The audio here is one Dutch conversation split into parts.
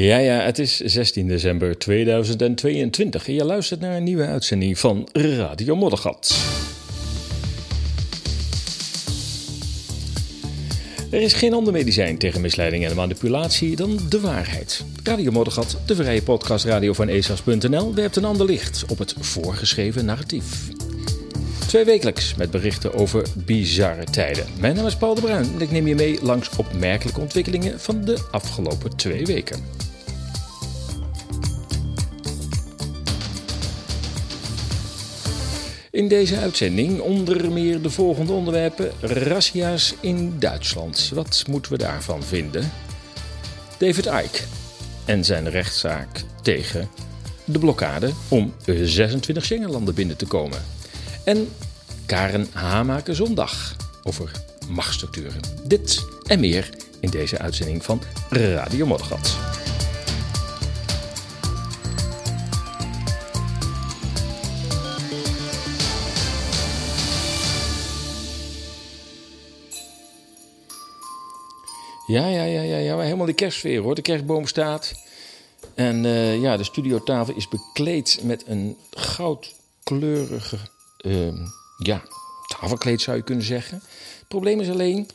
Ja, ja, het is 16 december 2022 en je luistert naar een nieuwe uitzending van Radio Moddergat. Er is geen ander medicijn tegen misleiding en manipulatie dan de waarheid. Radio Moddergat, de vrije podcastradio van esas.nl, werpt een ander licht op het voorgeschreven narratief. Twee wekelijks met berichten over bizarre tijden. Mijn naam is Paul de Bruin en ik neem je mee langs opmerkelijke ontwikkelingen van de afgelopen twee weken. In deze uitzending onder meer de volgende onderwerpen: razzia's in Duitsland. Wat moeten we daarvan vinden? David Icke en zijn rechtszaak tegen de blokkade om 26 Schengenlanden binnen te komen. En Karen Hamaker zondag over machtsstructuren. Dit en meer in deze uitzending van Radio Moddergat. Ja, ja, ja, ja, ja, helemaal de kerstsfeer hoor. De kerstboom staat. En uh, ja, de studiotafel is bekleed met een goudkleurige uh, ja, tafelkleed zou je kunnen zeggen. Het probleem is alleen,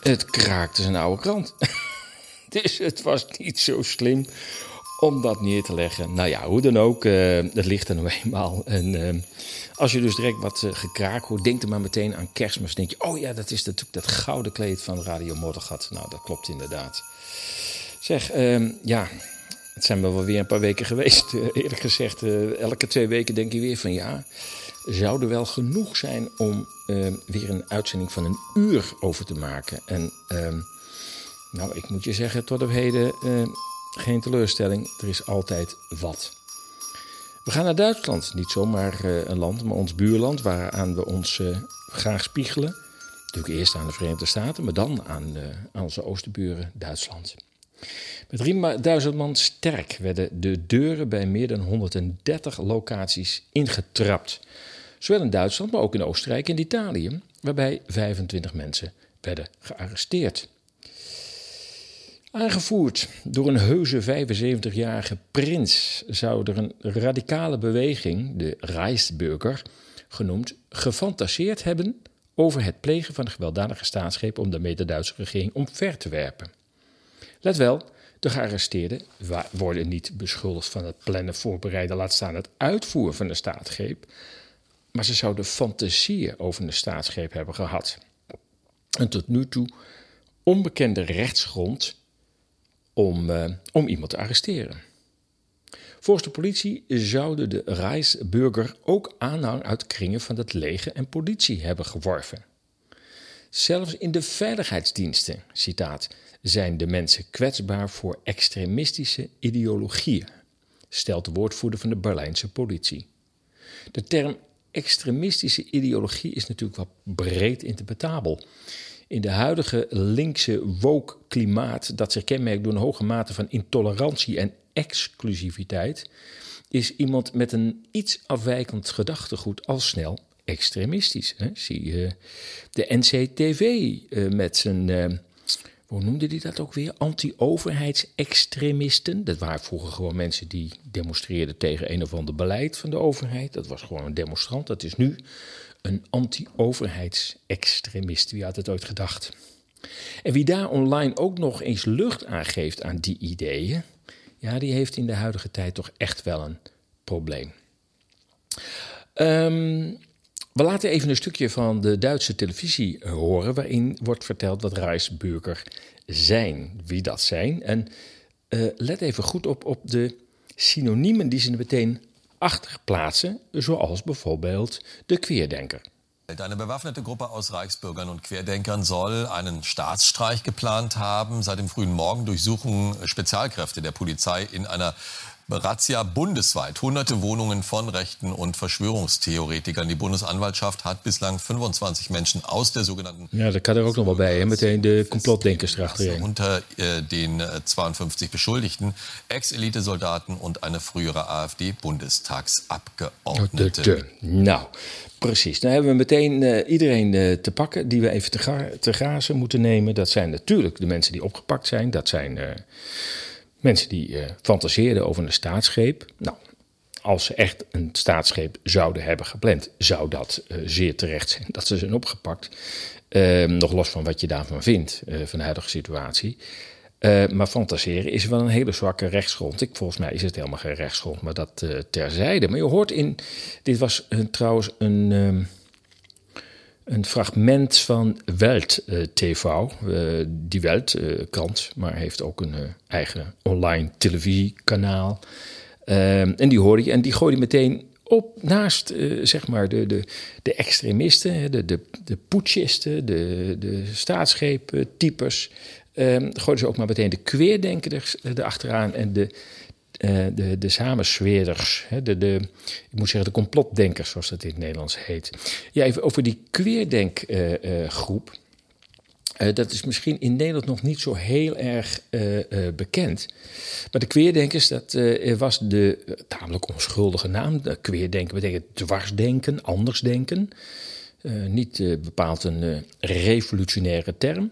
het kraakte zijn oude krant. dus het was niet zo slim om dat neer te leggen. Nou ja, hoe dan ook, uh, het ligt er nou eenmaal. En uh, als je dus direct wat uh, gekraak hoort, denk er maar meteen aan kerstmis. denk je, oh ja, dat is natuurlijk dat gouden kleed van Radio Moddergat. Nou, dat klopt inderdaad. Zeg, ehm, ja, het zijn wel weer een paar weken geweest. eerlijk gezegd, elke twee weken denk je weer van ja, zou er wel genoeg zijn om weer een uitzending van een uur over te maken. En ehm, nou, ik moet je zeggen, tot op heden geen teleurstelling, er is altijd wat. We gaan naar Duitsland, niet zomaar uh, een land, maar ons buurland, waaraan we ons uh, graag spiegelen. Natuurlijk eerst aan de Verenigde Staten, maar dan aan, uh, aan onze oosterburen Duitsland. Met 3000 man sterk werden de deuren bij meer dan 130 locaties ingetrapt. Zowel in Duitsland, maar ook in Oostenrijk en Italië, waarbij 25 mensen werden gearresteerd. Aangevoerd door een heuse 75-jarige prins zou er een radicale beweging, de Reichsbürger genoemd, gefantaseerd hebben over het plegen van een gewelddadige staatsgreep om daarmee de Duitse regering omver te werpen. Let wel, de gearresteerden worden niet beschuldigd van het plannen, voorbereiden, laat staan het uitvoeren van de staatsgreep, maar ze zouden fantasieën over een staatsgreep hebben gehad. Een tot nu toe onbekende rechtsgrond om, uh, om iemand te arresteren. Volgens de politie zouden de Reisburger ook aanhang uit kringen van het leger en politie hebben geworven. Zelfs in de veiligheidsdiensten, citaat, zijn de mensen kwetsbaar voor extremistische ideologieën, stelt de woordvoerder van de Berlijnse politie. De term extremistische ideologie is natuurlijk wat breed interpretabel in de huidige linkse woke klimaat, dat zich kenmerkt door een hoge mate van intolerantie en exclusiviteit, is iemand met een iets afwijkend gedachtegoed al snel extremistisch. Hè? Zie je de NCTV uh, met zijn, uh, hoe noemde hij dat ook weer? Anti-overheidsextremisten. Dat waren vroeger gewoon mensen die demonstreerden tegen een of ander beleid van de overheid. Dat was gewoon een demonstrant. Dat is nu een anti-overheidsextremist. Wie had het ooit gedacht? En wie daar online ook nog eens lucht aan geeft aan die ideeën, ja, die heeft in de huidige tijd toch echt wel een probleem. Um, we laten even een stukje van de Duitse televisie horen, waarin wordt verteld wat Reisburger zijn, wie dat zijn. En uh, let even goed op, op de synoniemen die ze meteen achterplaatsen, zoals bijvoorbeeld de Querdenker. Eine bewaffnete Gruppe aus Reichsbürgern und Querdenkern soll einen Staatsstreich geplant haben. Seit dem frühen Morgen durchsuchen Spezialkräfte der Polizei in einer Razzia bundesweit. Hunderte Wohnungen von Rechten und Verschwörungstheoretikern. Die Bundesanwaltschaft hat bislang 25 Menschen aus der sogenannten... Ja, dat kan er ook nog wel bij, meteen de complotdenkers erachterheen. Unter äh, den äh, 52 Beschuldigten, Ex-Elitesoldaten und eine frühere AfD-Bundestagsabgeordnete. Nou, precies. Dan hebben we meteen uh, iedereen uh, te pakken die we even te, ga te grazen moeten nemen. Dat zijn natuurlijk de mensen die opgepakt zijn. Dat zijn... Uh, Mensen die uh, fantaseerden over een staatsgreep. Nou, als ze echt een staatsgreep zouden hebben gepland, zou dat uh, zeer terecht zijn dat ze zijn opgepakt. Uh, nog los van wat je daarvan vindt, uh, van de huidige situatie. maar fantaseren is wel een hele zwakke rechtsgrond. Ik, volgens mij is het helemaal geen rechtsgrond, maar dat terzijde. Maar je hoort in. Dit was trouwens een. Ehm, een fragment van Welt uh, TV, uh, die Welt-krant, uh, maar heeft ook een eigen online televisiekanaal. en die hoorde je en die gooide meteen op naast zeg maar de, de, de extremisten, de, de, de putschisten, de, de staatsgreep-types. Um, gooiden ze ook maar meteen de queerdenkers erachteraan en de uh, de, de samensweerders, de, de, ik moet zeggen de complotdenkers, zoals dat in het Nederlands heet. Ja, even over die queerdenkgroep. Uh, uh, dat is misschien in Nederland nog niet zo heel erg bekend. Maar de queerdenkers, dat was de tamelijk onschuldige naam. De queerdenken betekent dwarsdenken, andersdenken. niet bepaald een revolutionaire term.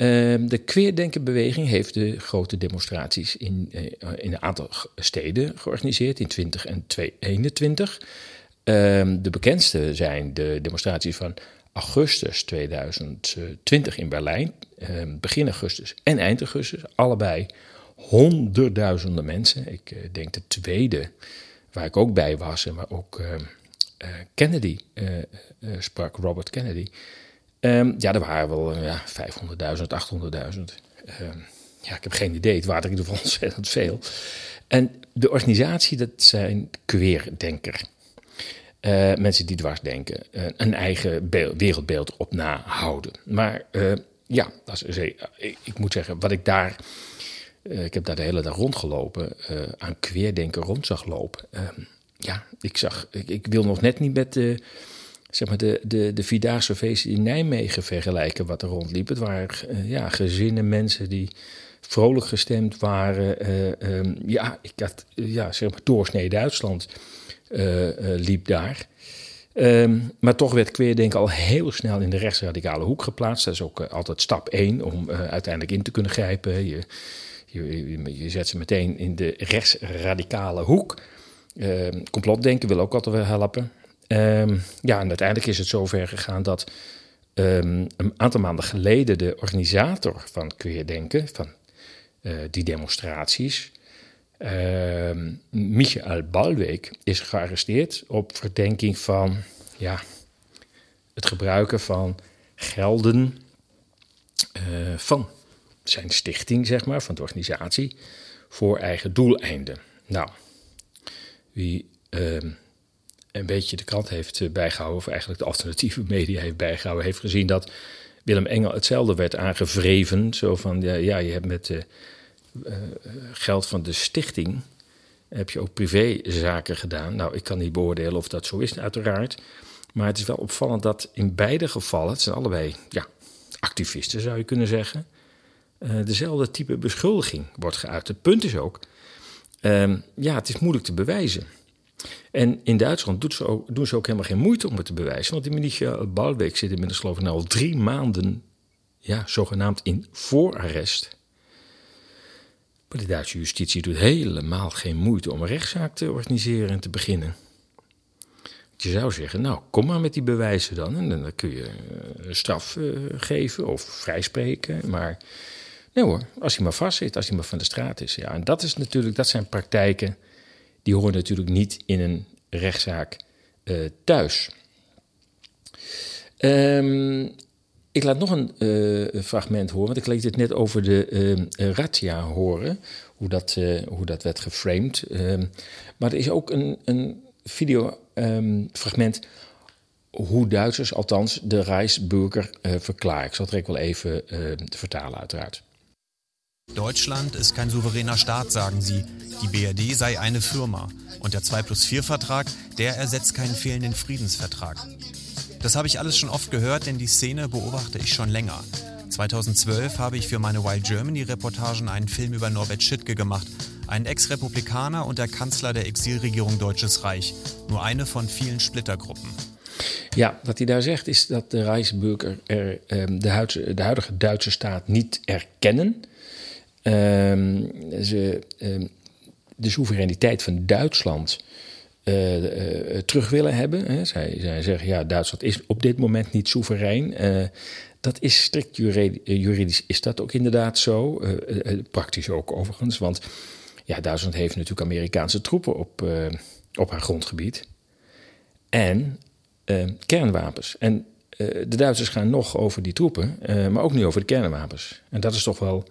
Ehm, de queerdenkenbeweging heeft de grote demonstraties in, uh, in een aantal steden georganiseerd in 20 en 2021. Ehm, de bekendste zijn de demonstraties van augustus 2020 in Berlijn, ehm, begin augustus en eind augustus, allebei honderdduizenden mensen. Ik uh, denk de tweede, waar ik ook bij was, en ook uh, Kennedy sprak, Robert Kennedy. Um, ja, er waren wel ja, 500.000, 800.000. Um, ja, ik heb geen idee. Het waren er in ieder geval ontzettend veel. En de organisatie, dat zijn queerdenker. Uh, mensen die dwars denken. Uh, een eigen beeld, wereldbeeld op nahouden. Maar ja, als, ik, ik, moet zeggen, wat ik daar... ik heb daar de hele dag rondgelopen. aan queerdenken rond zag lopen. Ehm, ja, ik zag... Ik, ik, wil nog net niet met zeg maar de, de, de Vierdaagse in Nijmegen vergelijken wat er rondliep. Het waren uh, ja, gezinnen, mensen die vrolijk gestemd waren. Uh, um, ja, ik had, uh, ja, zeg maar, doorsnee Duitsland liep daar. Um, maar toch werd queerdenken al heel snel in de rechtsradicale hoek geplaatst. Dat is ook altijd stap één om uiteindelijk in te kunnen grijpen. Je, je, je, zet ze meteen in de rechtsradicale hoek. Ehm, complotdenken wil ook altijd wel helpen. Um, ja, en uiteindelijk is het zover gegaan dat um, een aantal maanden geleden de organisator van Queerdenken, van uh, die demonstraties, uh, Michael Balweek, is gearresteerd op verdenking van ja, het gebruiken van gelden uh, van zijn stichting, zeg maar, van de organisatie, voor eigen doeleinden. Nou, wie een beetje de krant heeft eh, bijgehouden, of eigenlijk de alternatieve media heeft bijgehouden, heeft gezien dat Willem Engel hetzelfde werd aangevreven. Zo van, ja, je hebt met uh, uh, geld van de stichting, heb je ook privézaken gedaan. Nou, ik kan niet beoordelen of dat zo is, uiteraard. Maar het is wel opvallend dat in beide gevallen, het zijn allebei ja, activisten zou je kunnen zeggen, dezelfde type beschuldiging wordt geuit. Het punt is ook, uh, ja, het is moeilijk te bewijzen. En in Duitsland doet ze ook, doen ze ook helemaal geen moeite om het te bewijzen. Want die Michael Balbeek zit inmiddels geloof ik al drie maanden, ja, zogenaamd in voorarrest. Maar de Duitse justitie doet helemaal geen moeite om een rechtszaak te organiseren en te beginnen. Je zou zeggen, nou, kom maar met die bewijzen dan. En dan kun je eh, straf uh, geven of vrijspreken. Maar nee hoor, als hij maar vast zit, als hij maar van de straat is. Ja, en dat is natuurlijk, dat zijn praktijken die horen natuurlijk niet in een rechtszaak uh, thuis. Um, ik laat nog een uh, fragment horen, want ik liet het net over de uh, razzia horen, hoe dat, hoe dat werd geframed. Um, maar er is ook een, een videofragment um, hoe Duitsers, althans de Reisburger, verklaren. Ik zal het direct wel even vertalen, uiteraard. Deutschland ist kein souveräner Staat, sagen sie. Die BRD sei eine Firma. Und der 2 plus 4 Vertrag, der ersetzt keinen fehlenden Friedensvertrag. Das habe ich alles schon oft gehört, denn die Szene beobachte ich schon länger. 2012 habe ich für meine Wild Germany Reportagen einen Film über Norbert Schittke gemacht, einen Ex-Republikaner und der Kanzler der Exilregierung Deutsches Reich. Nur eine von vielen Splittergruppen. Ja, wat hij daar zegt is dat de Rijksburger er, um, de, huidige, de, huidige Duitse staat niet erkennen. Um, ze um, de soevereiniteit van Duitsland uh, uh, terug willen hebben. Hè. Zij, zij zeggen ja, Duitsland is op dit moment niet soeverein. Uh, dat is strikt juridisch, is dat ook inderdaad zo. praktisch ook overigens, want ja, Duitsland heeft natuurlijk Amerikaanse troepen op, op haar grondgebied. En kernwapens. En de Duitsers gaan nog over die troepen, maar ook niet over de kernwapens. En dat is toch wel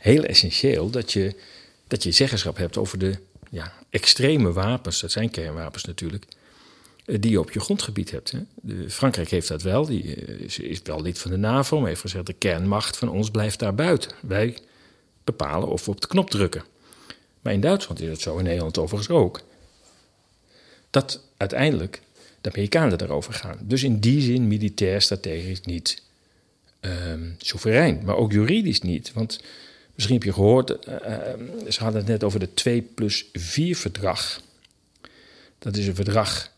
heel essentieel dat je, dat je zeggenschap hebt over de ja, extreme wapens, dat zijn kernwapens natuurlijk, eh, die je op je grondgebied hebt. Hè. Frankrijk heeft dat wel, die is, eh, is, wel lid van de NAVO, maar heeft gezegd de kernmacht van ons blijft daar buiten. Wij bepalen of we op de knop drukken. Maar in Duitsland is het zo, in Nederland overigens ook, dat uiteindelijk de Amerikanen daarover gaan. Dus in die zin militair strategisch niet um, soeverein, maar ook juridisch niet. Want Misschien heb je gehoord, uh, ze hadden het net over de 2 plus 4 verdrag. Dat is een verdrag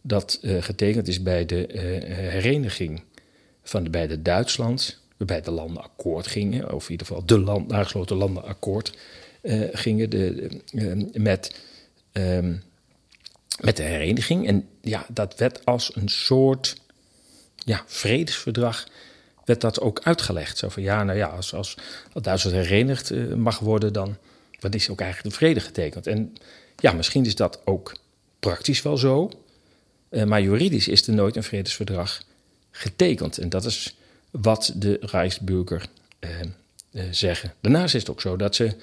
dat uh, getekend is bij de hereniging van de beide Duitsland, waarbij de landen akkoord gingen, of in ieder geval de land, aangesloten landen akkoord gingen de, met, um, met de hereniging. En ja, dat werd als een soort ja, vredesverdrag werd dat ook uitgelegd. Zo van ja, nou ja, als, als, als Duitsland herenigd uh, mag worden, dan, dan is ook eigenlijk de vrede getekend. En ja, misschien is dat ook praktisch wel zo, uh, maar juridisch is er nooit een vredesverdrag getekend. En dat is wat de Rijksburger uh, zeggen. Daarnaast is het ook zo dat ze,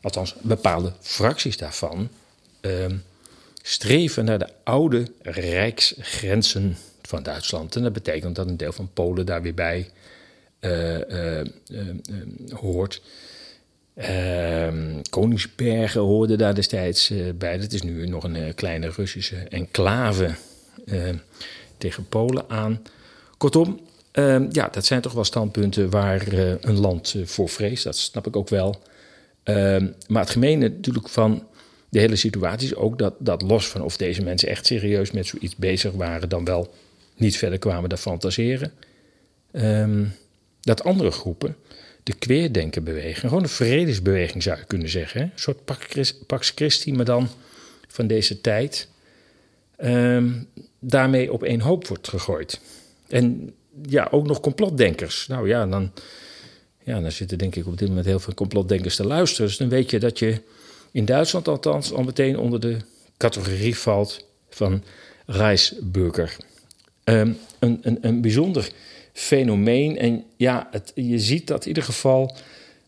althans bepaalde fracties daarvan, ehm, streven naar de oude rijksgrenzen van Duitsland. En dat betekent dat een deel van Polen daar weer bij hoort. Ehm, Koningsbergen hoorde daar destijds bij. Dat is nu nog een kleine Russische enclave tegen Polen aan. Kortom, ehm, ja, dat zijn toch wel standpunten waar een land voor vreest. Dat snap ik ook wel. Ehm, maar het gemene natuurlijk van de hele situatie is ook dat, dat los van of deze mensen echt serieus met zoiets bezig waren, dan wel niet verder kwamen dan fantaseren. Um, dat andere groepen, de queerdenkenbeweging, gewoon een vredesbeweging zou je kunnen zeggen. Een soort Pax Christi, maar dan van deze tijd. Um, daarmee op één hoop wordt gegooid. En ja, ook nog complotdenkers. Nou ja, dan, ja, dan zitten denk ik op dit moment heel veel complotdenkers te luisteren. Dus dan weet je dat je in Duitsland althans al meteen onder de categorie valt van Reisburger. Um, een, een, een bijzonder fenomeen. En ja, het, je ziet dat in ieder geval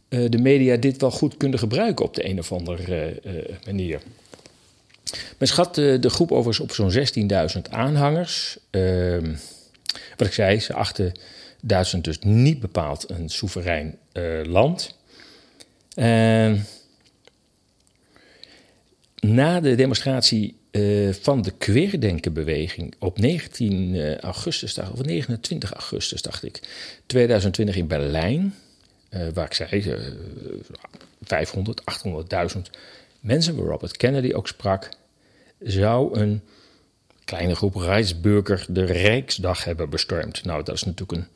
uh, de media dit wel goed kunnen gebruiken op de een of andere uh, manier. Men schat de, de groep overigens op zo'n 16.000 aanhangers. Ehm, wat ik zei, ze achten Duitsland dus niet bepaald een soeverein land. Ehm, na de demonstratie uh, van de queerdenkenbeweging op 19 uh, augustus, of 29 augustus dacht ik, 2020 in Berlijn, uh, waar ik zei 500, 800.000 mensen, waar Robert Kennedy ook sprak, zou een kleine groep Rijksburger de Rijksdag hebben bestormd. Nou, dat is natuurlijk een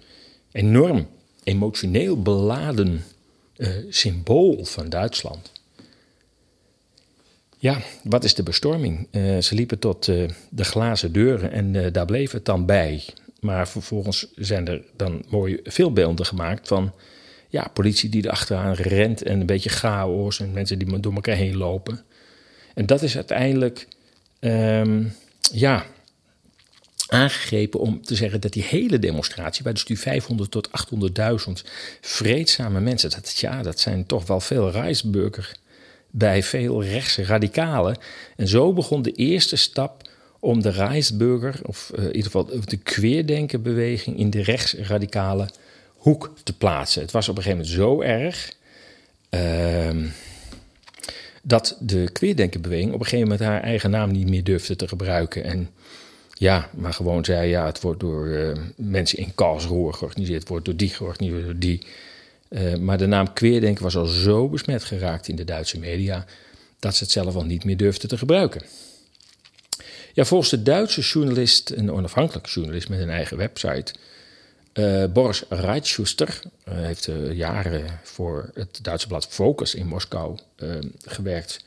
enorm emotioneel beladen symbool van Duitsland. Ja, wat is de bestorming? Uh, ze liepen tot uh, de glazen deuren en uh, daar bleef het dan bij. Maar vervolgens zijn er dan mooie filmbeelden gemaakt van ja, politie die erachteraan rent en een beetje chaos en mensen die door elkaar heen lopen. En dat is uiteindelijk, um, ja, aangegrepen om te zeggen dat die hele demonstratie, waar dus die 500 tot 800.000 vreedzame mensen, dat, ja, dat zijn toch wel veel reisburger bij veel rechtse radicalen. En zo begon de eerste stap om de Rijsburger, of uh, in ieder geval de queerdenkenbeweging, in de rechtsradicale hoek te plaatsen. Het was op een gegeven moment zo erg ehm, dat de queerdenkenbeweging op een gegeven moment haar eigen naam niet meer durfde te gebruiken. En ja, maar gewoon zei, ja, het wordt door uh, mensen in Karlsruhe georganiseerd, het wordt door die georganiseerd, die. Uh, maar de naam queerdenken was al zo besmet geraakt in de Duitse media dat ze het zelf al niet meer durfden te gebruiken. Ja, volgens de Duitse journalist, een onafhankelijke journalist met een eigen website, uh, Boris Reitschuster, uh, heeft jaren voor het Duitse blad Focus in Moskou gewerkt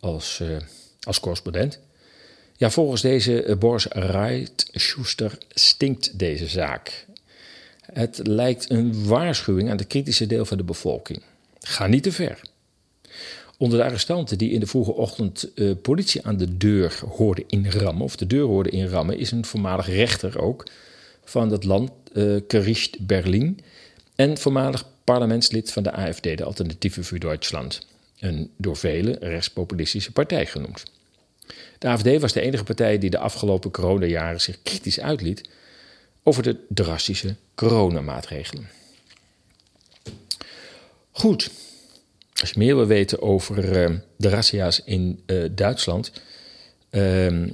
als, als correspondent. Ja, volgens deze Boris Reitschuster stinkt deze zaak. Het lijkt een waarschuwing aan het kritische deel van de bevolking. Ga niet te ver. Onder de arrestanten die in de vroege ochtend uh, politie aan de deur hoorden inrammen, of de deur hoorden inrammen, is een voormalig rechter ook van het land uh, Berlin en voormalig parlementslid van de AFD, de Alternatieve voor Duitsland, een door velen rechtspopulistische partij genoemd. De AFD was de enige partij die de afgelopen coronajaren zich kritisch uitliet over de drastische coronamaatregelen. Goed, als je meer wil weten over uh, de razzia's in uh, Duitsland, uh,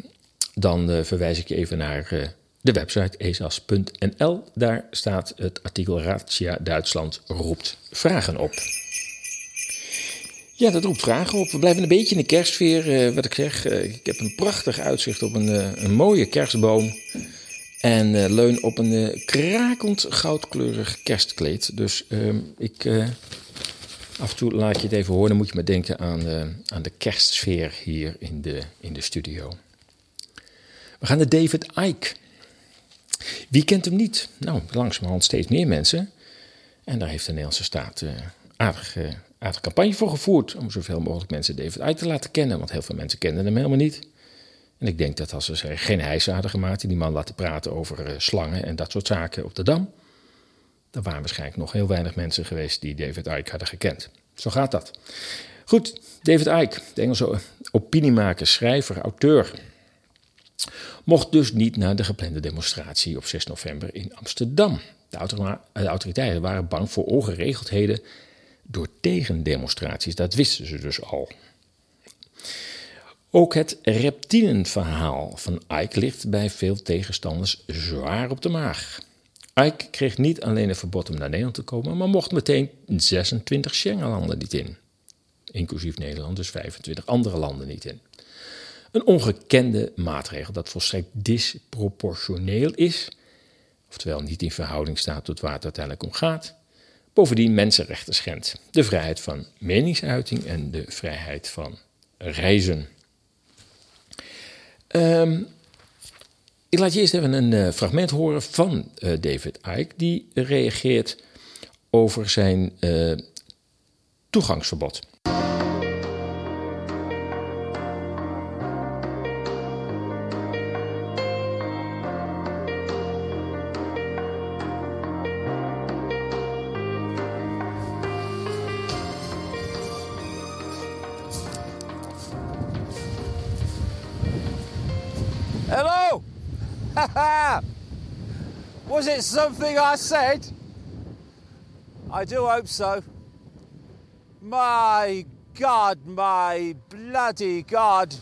dan eh, verwijs ik je even naar de website esas.nl. Daar staat het artikel Razzia Duitsland roept vragen op. Ja, dat roept vragen op. We blijven een beetje in de kerstsfeer. wat ik zeg, ik heb een prachtig uitzicht op een, een mooie kerstboom. En leun op een krakend goudkleurig kerstkleed. Dus ehm, ik Af en toe laat je het even horen, dan moet je maar denken aan aan de kerstsfeer hier in de, in de studio. We gaan naar David Icke. Wie kent hem niet? Nou, langzamerhand steeds meer mensen. En daar heeft de Nederlandse staat uh, aardig, uh, aardig campagne voor gevoerd. Om zoveel mogelijk mensen David Icke te laten kennen. Want heel veel mensen kennen hem helemaal niet. En ik denk dat als ze geen hijsen hadden gemaakt... die man laten praten over uh, slangen en dat soort zaken op de Dam er waren waarschijnlijk nog heel weinig mensen geweest die David Icke hadden gekend. Zo gaat dat. Goed, David Icke, de Engelse opiniemaker, schrijver, auteur, mocht dus niet naar de geplande demonstratie op 6 november in Amsterdam. De, autoriteiten waren bang voor ongeregeldheden door tegendemonstraties. Dat wisten ze dus al. Ook het reptielenverhaal van Icke ligt bij veel tegenstanders zwaar op de maag. Ike kreeg niet alleen een verbod om naar Nederland te komen, maar mocht meteen 26 Schengenlanden niet in. Inclusief Nederland, dus 25 andere landen niet in. Een ongekende maatregel dat volstrekt disproportioneel is, oftewel niet in verhouding staat tot waar het uiteindelijk om gaat. Bovendien mensenrechten schendt. De vrijheid van meningsuiting en de vrijheid van reizen. Um, ik laat je eerst even een uh, fragment horen van uh, David Icke, die reageert over zijn uh, toegangsverbod. Something I said? I do hope so. My God, my bloody God,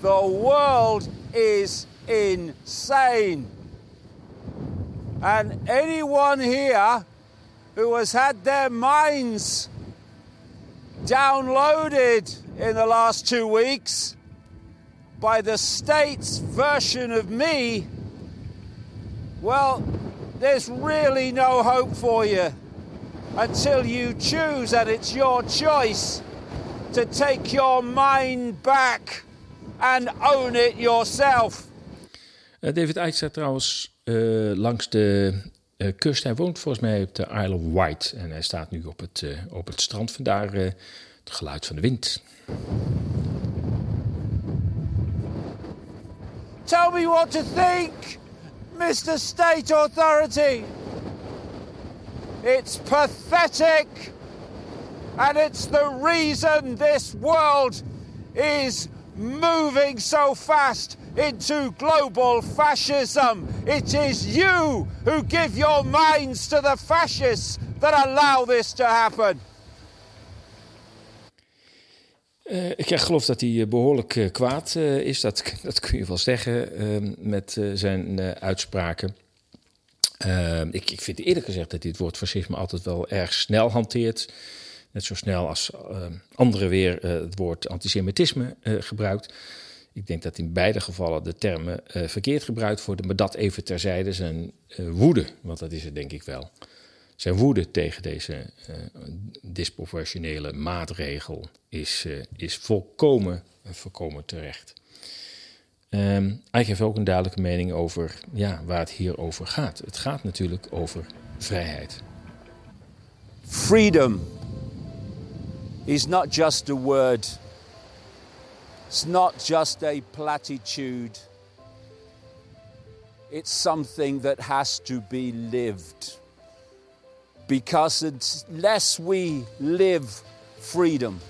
the world is insane. And anyone here who has had their minds downloaded in the last two weeks by the state's version of me, well, there's really no hope for you until you choose, and it's your choice, to take your mind back and own it yourself. Uh, David Icke staat trouwens uh, langs de uh, kust. Hij woont volgens mij op de Isle of Wight. En hij staat nu op het, op het strand. Vandaar het geluid van de wind. Tell me what to think! Mr. State Authority. It's pathetic, and it's the reason this world is moving so fast into global fascism. It is you who give your minds to the fascists that allow this to happen. Uh, ik geloof dat hij behoorlijk kwaad is, dat, dat kun je wel zeggen, ehm, met zijn uitspraken. Ehm, ik, ik, vind eerlijk gezegd dat hij het woord fascisme altijd wel erg snel hanteert. Net zo snel als uh, anderen weer het woord antisemitisme gebruikt. Ik denk dat in beide gevallen de termen verkeerd gebruikt worden, maar dat even terzijde zijn woede, want dat is het denk ik wel zijn woede tegen deze uh, disproportionele maatregel is, uh, is volkomen, uh, volkomen terecht. Um, hij heeft ook een duidelijke mening over ja, waar het hier over gaat. Het gaat natuurlijk over vrijheid. Freedom is not just a word. It's not just a platitude. It's something that has to be lived. Because unless we live freedom,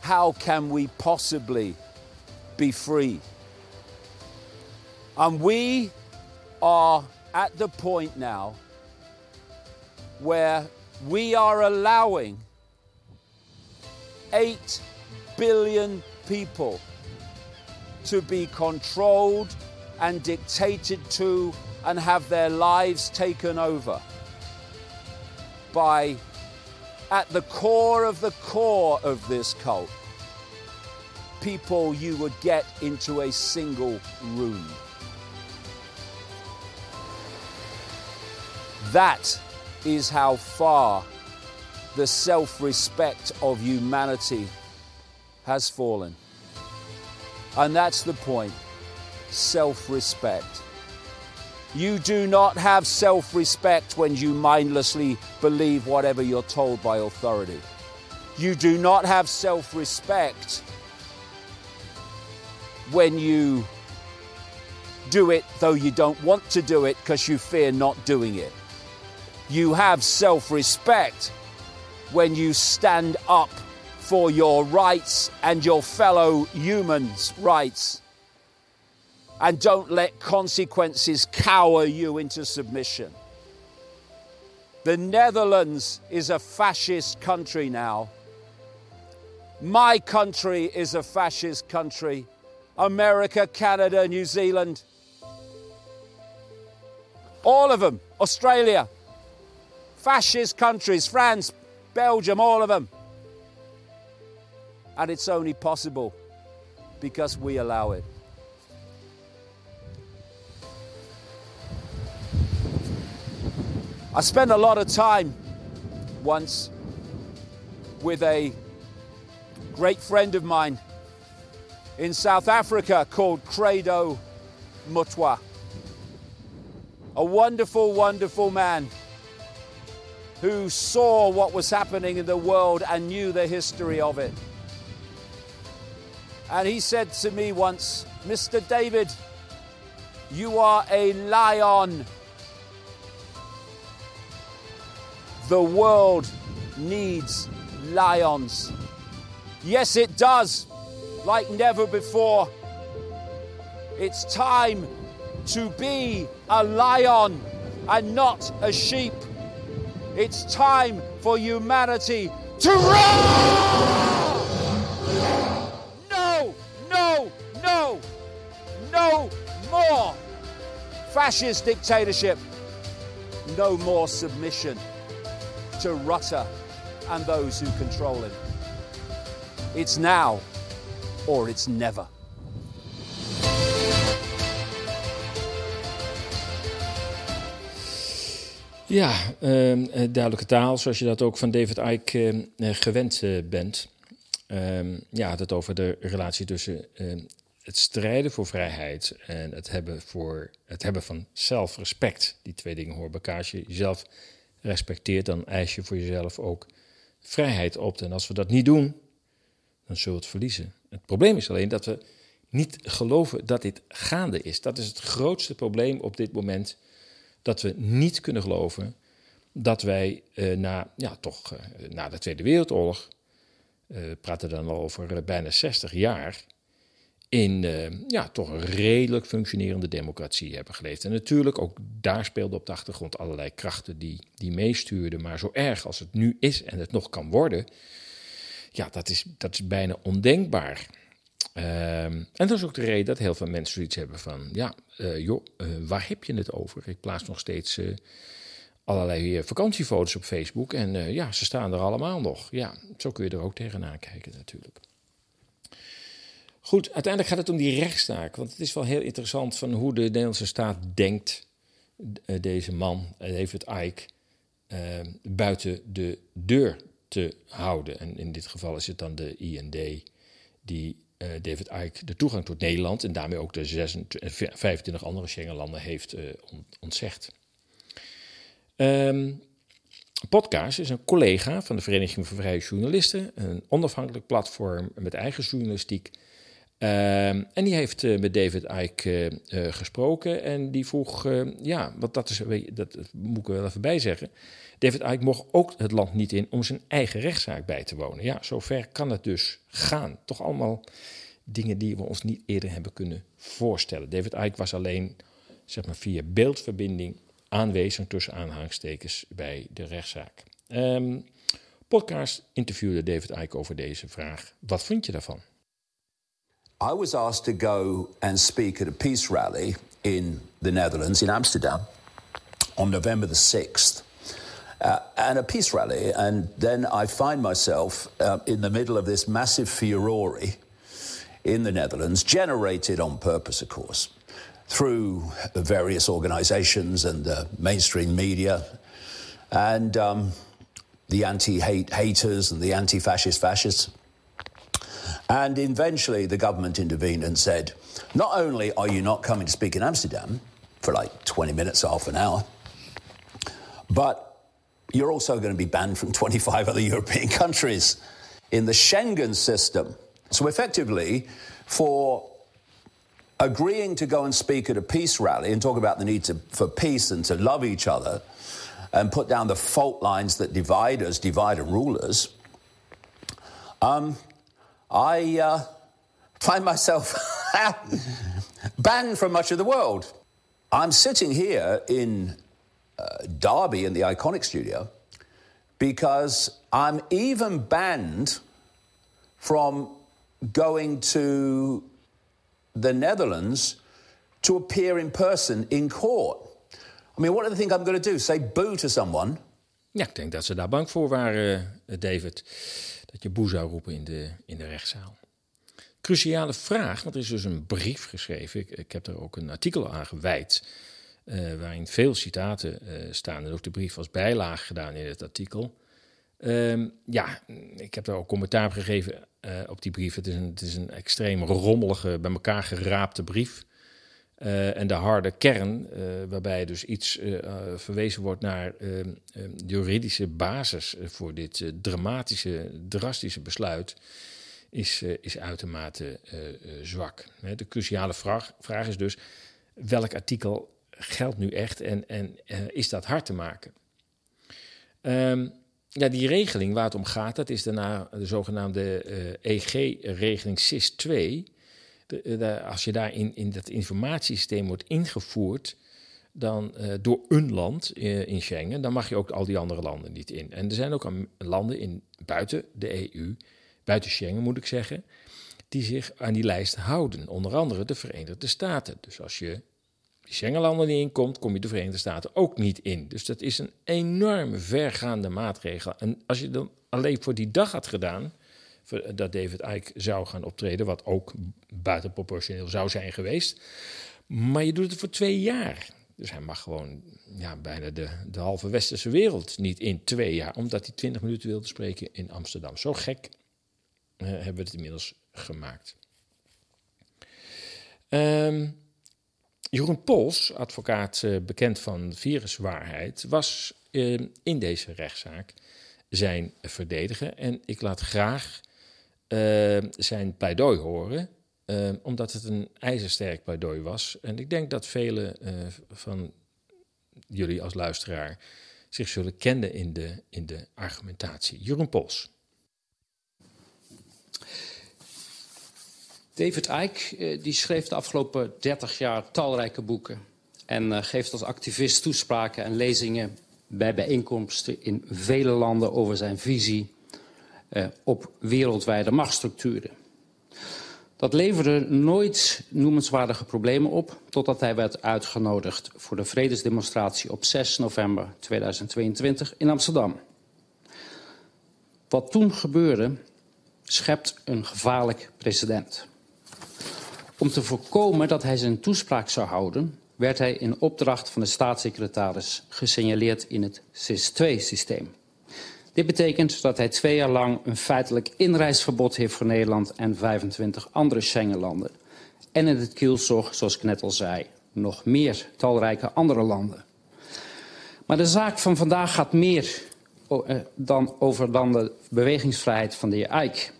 how can we possibly be free? And we are at the point now where we are allowing 8 billion people to be controlled and dictated to and have their lives taken over by, at the core of the core of this cult, people you would get into a single room. That is how far the self respect of humanity has fallen. And that's the point self respect. You do not have self respect when you mindlessly believe whatever you're told by authority. You do not have self respect when you do it though you don't want to do it because you fear not doing it. You have self respect when you stand up for your rights and your fellow humans' rights and don't let consequences cower you into submission. The Netherlands is a fascist country now. My country is a fascist country. America, Canada, New Zealand. All of them. Australia. Fascist countries. France, Belgium, all of them. And it's only possible because we allow it. I spent a lot of time once with a great friend of mine in South Africa called Credo Mutwa. A wonderful, wonderful man who saw what was happening in the world and knew the history of it. And he said to me once, Mr. David, you are a lion The world needs lions. Yes, it does, like never before. It's time to be a lion and not a sheep. It's time for humanity to roar! No, no, no, no more fascist dictatorship. No more submission to Rutter and those who control him. It's now or it's never. Ja, uh, duidelijke taal, zoals je dat ook van David Icke uh, gewend uh, bent. Um, ja, het over de relatie tussen ehm, het strijden voor vrijheid en het hebben, voor, het hebben van zelfrespect. Die twee dingen horen bij elkaar. Als je jezelf respecteert, dan eis je voor jezelf ook vrijheid op. En als we dat niet doen, dan zullen we het verliezen. Het probleem is alleen dat we niet geloven dat dit gaande is. Dat is het grootste probleem op dit moment. Dat we niet kunnen geloven dat wij eh, na, ja, toch, eh, na de Tweede Wereldoorlog, uh, praten dan al over uh, bijna 60 jaar, in uh, ja, toch een redelijk functionerende democratie hebben geleefd. En natuurlijk, ook daar speelden op de achtergrond allerlei krachten die, die meestuurden. Maar zo erg als het nu is en het nog kan worden, ja, dat is, dat is bijna ondenkbaar. Ehm, en dat is ook de reden dat heel veel mensen zoiets hebben van... ja, uh, joh, uh, waar heb je het over? Ik plaats nog steeds allerlei vakantiefoto's op Facebook... en ja, ze staan er allemaal nog. Ja, zo kun je er ook tegenaan kijken natuurlijk. Goed, uiteindelijk gaat het om die rechtszaak. Want het is wel heel interessant van hoe de Nederlandse staat denkt... deze man, David Icke, buiten de deur te houden. En in dit geval is het dan de IND die David Icke de toegang tot Nederland en daarmee ook de 26, 25 andere Schengenlanden heeft ontzegd. Um, Podcast is een collega van de Vereniging voor Vrije Journalisten, een onafhankelijk platform met eigen journalistiek. Um, en die heeft uh, met David Icke gesproken en die vroeg, ja, want dat, is, dat moet ik wel even bij zeggen. David Icke mocht ook het land niet in om zijn eigen rechtszaak bij te wonen. Ja, zover kan het dus gaan. Toch allemaal dingen die we ons niet eerder hebben kunnen voorstellen. David Icke was alleen zeg maar, via beeldverbinding aanwezig tussen aanhangstekens bij de rechtszaak. Um, podcast interviewde David Icke over deze vraag. Wat vond je daarvan? I was asked to go and speak at a peace rally in the Netherlands, in Amsterdam, on November the 6th. uh, and a peace rally. And then I find myself uh, in the middle of this massive furore in the Netherlands, generated on purpose, of course, through various organizations and the mainstream media and um, the anti hate haters and the anti fascist fascists. And eventually the government intervened and said, not only are you not coming to speak in Amsterdam for like 20 minutes, half an hour, but you're also going to be banned from 25 other European countries in the Schengen system. So, effectively, for agreeing to go and speak at a peace rally and talk about the need to, for peace and to love each other and put down the fault lines that divide us, divide and rule us, um, I uh, find myself banned from much of the world. I'm sitting here in uh, Derby in the Iconic Studio because I'm even banned from going to the Netherlands to appear in person in court. I mean, what do they think I'm going to do? Say boo to someone? Ja, ik denk dat ze daar bang voor waren, uh, David. Dat je boe zou roepen in de, in de rechtszaal. Cruciale vraag, want er is dus een brief geschreven. Ik, ik heb er ook een artikel aan gewijd. Uh, waarin veel citaten uh, staan en ook de brief als bijlage gedaan in het artikel. Um, ja, ik heb daar ook commentaar gegeven uh, op die brief. Het is, een, het is een extreem rommelige, bij elkaar geraapte brief. En de harde kern, waarbij dus iets verwezen wordt naar ehm, ehm, de juridische basis voor dit dramatische, drastische besluit, is, is uitermate zwak. De cruciale vraag, vraag is dus: welk artikel geldt nu echt en, en is dat hard te maken? Um, ja, die regeling waar het om gaat, dat is daarna de zogenaamde eh, EG-regeling SIS 2. Eh, als je daar in, in dat informatiesysteem wordt ingevoerd, dan uh, door een land in Schengen, dan mag je ook al die andere landen niet in. En er zijn ook landen in, buiten de EU, buiten Schengen moet ik zeggen, die zich aan die lijst houden. Onder andere de Verenigde Staten. Dus als je die Schengenlanden niet inkomt, kom je de Verenigde Staten ook niet in. Dus dat is een enorm vergaande maatregel. En als je dan alleen voor die dag had gedaan, dat David Icke zou gaan optreden, wat ook buitenproportioneel zou zijn geweest. Maar je doet het voor twee jaar. Dus hij mag gewoon ja, bijna de, de halve westerse wereld niet in twee jaar, omdat hij twintig minuten wilde spreken in Amsterdam. Zo gek uh, hebben we het inmiddels gemaakt. Um, Jeroen Pols, advocaat uh, bekend van viruswaarheid, was uh, in deze rechtszaak zijn verdediger. En ik laat graag uh, zijn pleidooi horen, omdat het een ijzersterk pleidooi was. En ik denk dat velen van jullie als luisteraar zich zullen kennen in de, in de argumentatie. Jeroen Pols. David Icke eh, die schreef de afgelopen 30 jaar talrijke boeken. En uh, geeft als activist toespraken en lezingen bij bijeenkomsten in vele landen over zijn visie op wereldwijde machtsstructuren. Dat leverde nooit noemenswaardige problemen op, totdat hij werd uitgenodigd voor de vredesdemonstratie op 6 november 2022 in Amsterdam. Wat toen gebeurde, schept een gevaarlijk precedent. Om te voorkomen dat hij zijn toespraak zou houden, werd hij in opdracht van de staatssecretaris gesignaleerd in het SIS-2-systeem. Dit betekent dat hij twee jaar lang een feitelijk inreisverbod heeft voor Nederland en 25 andere Schengenlanden. En in het kielzog, zoals ik net al zei, nog meer talrijke andere landen. Maar de zaak van vandaag gaat meer eh, dan over dan de bewegingsvrijheid van de heer Eijk.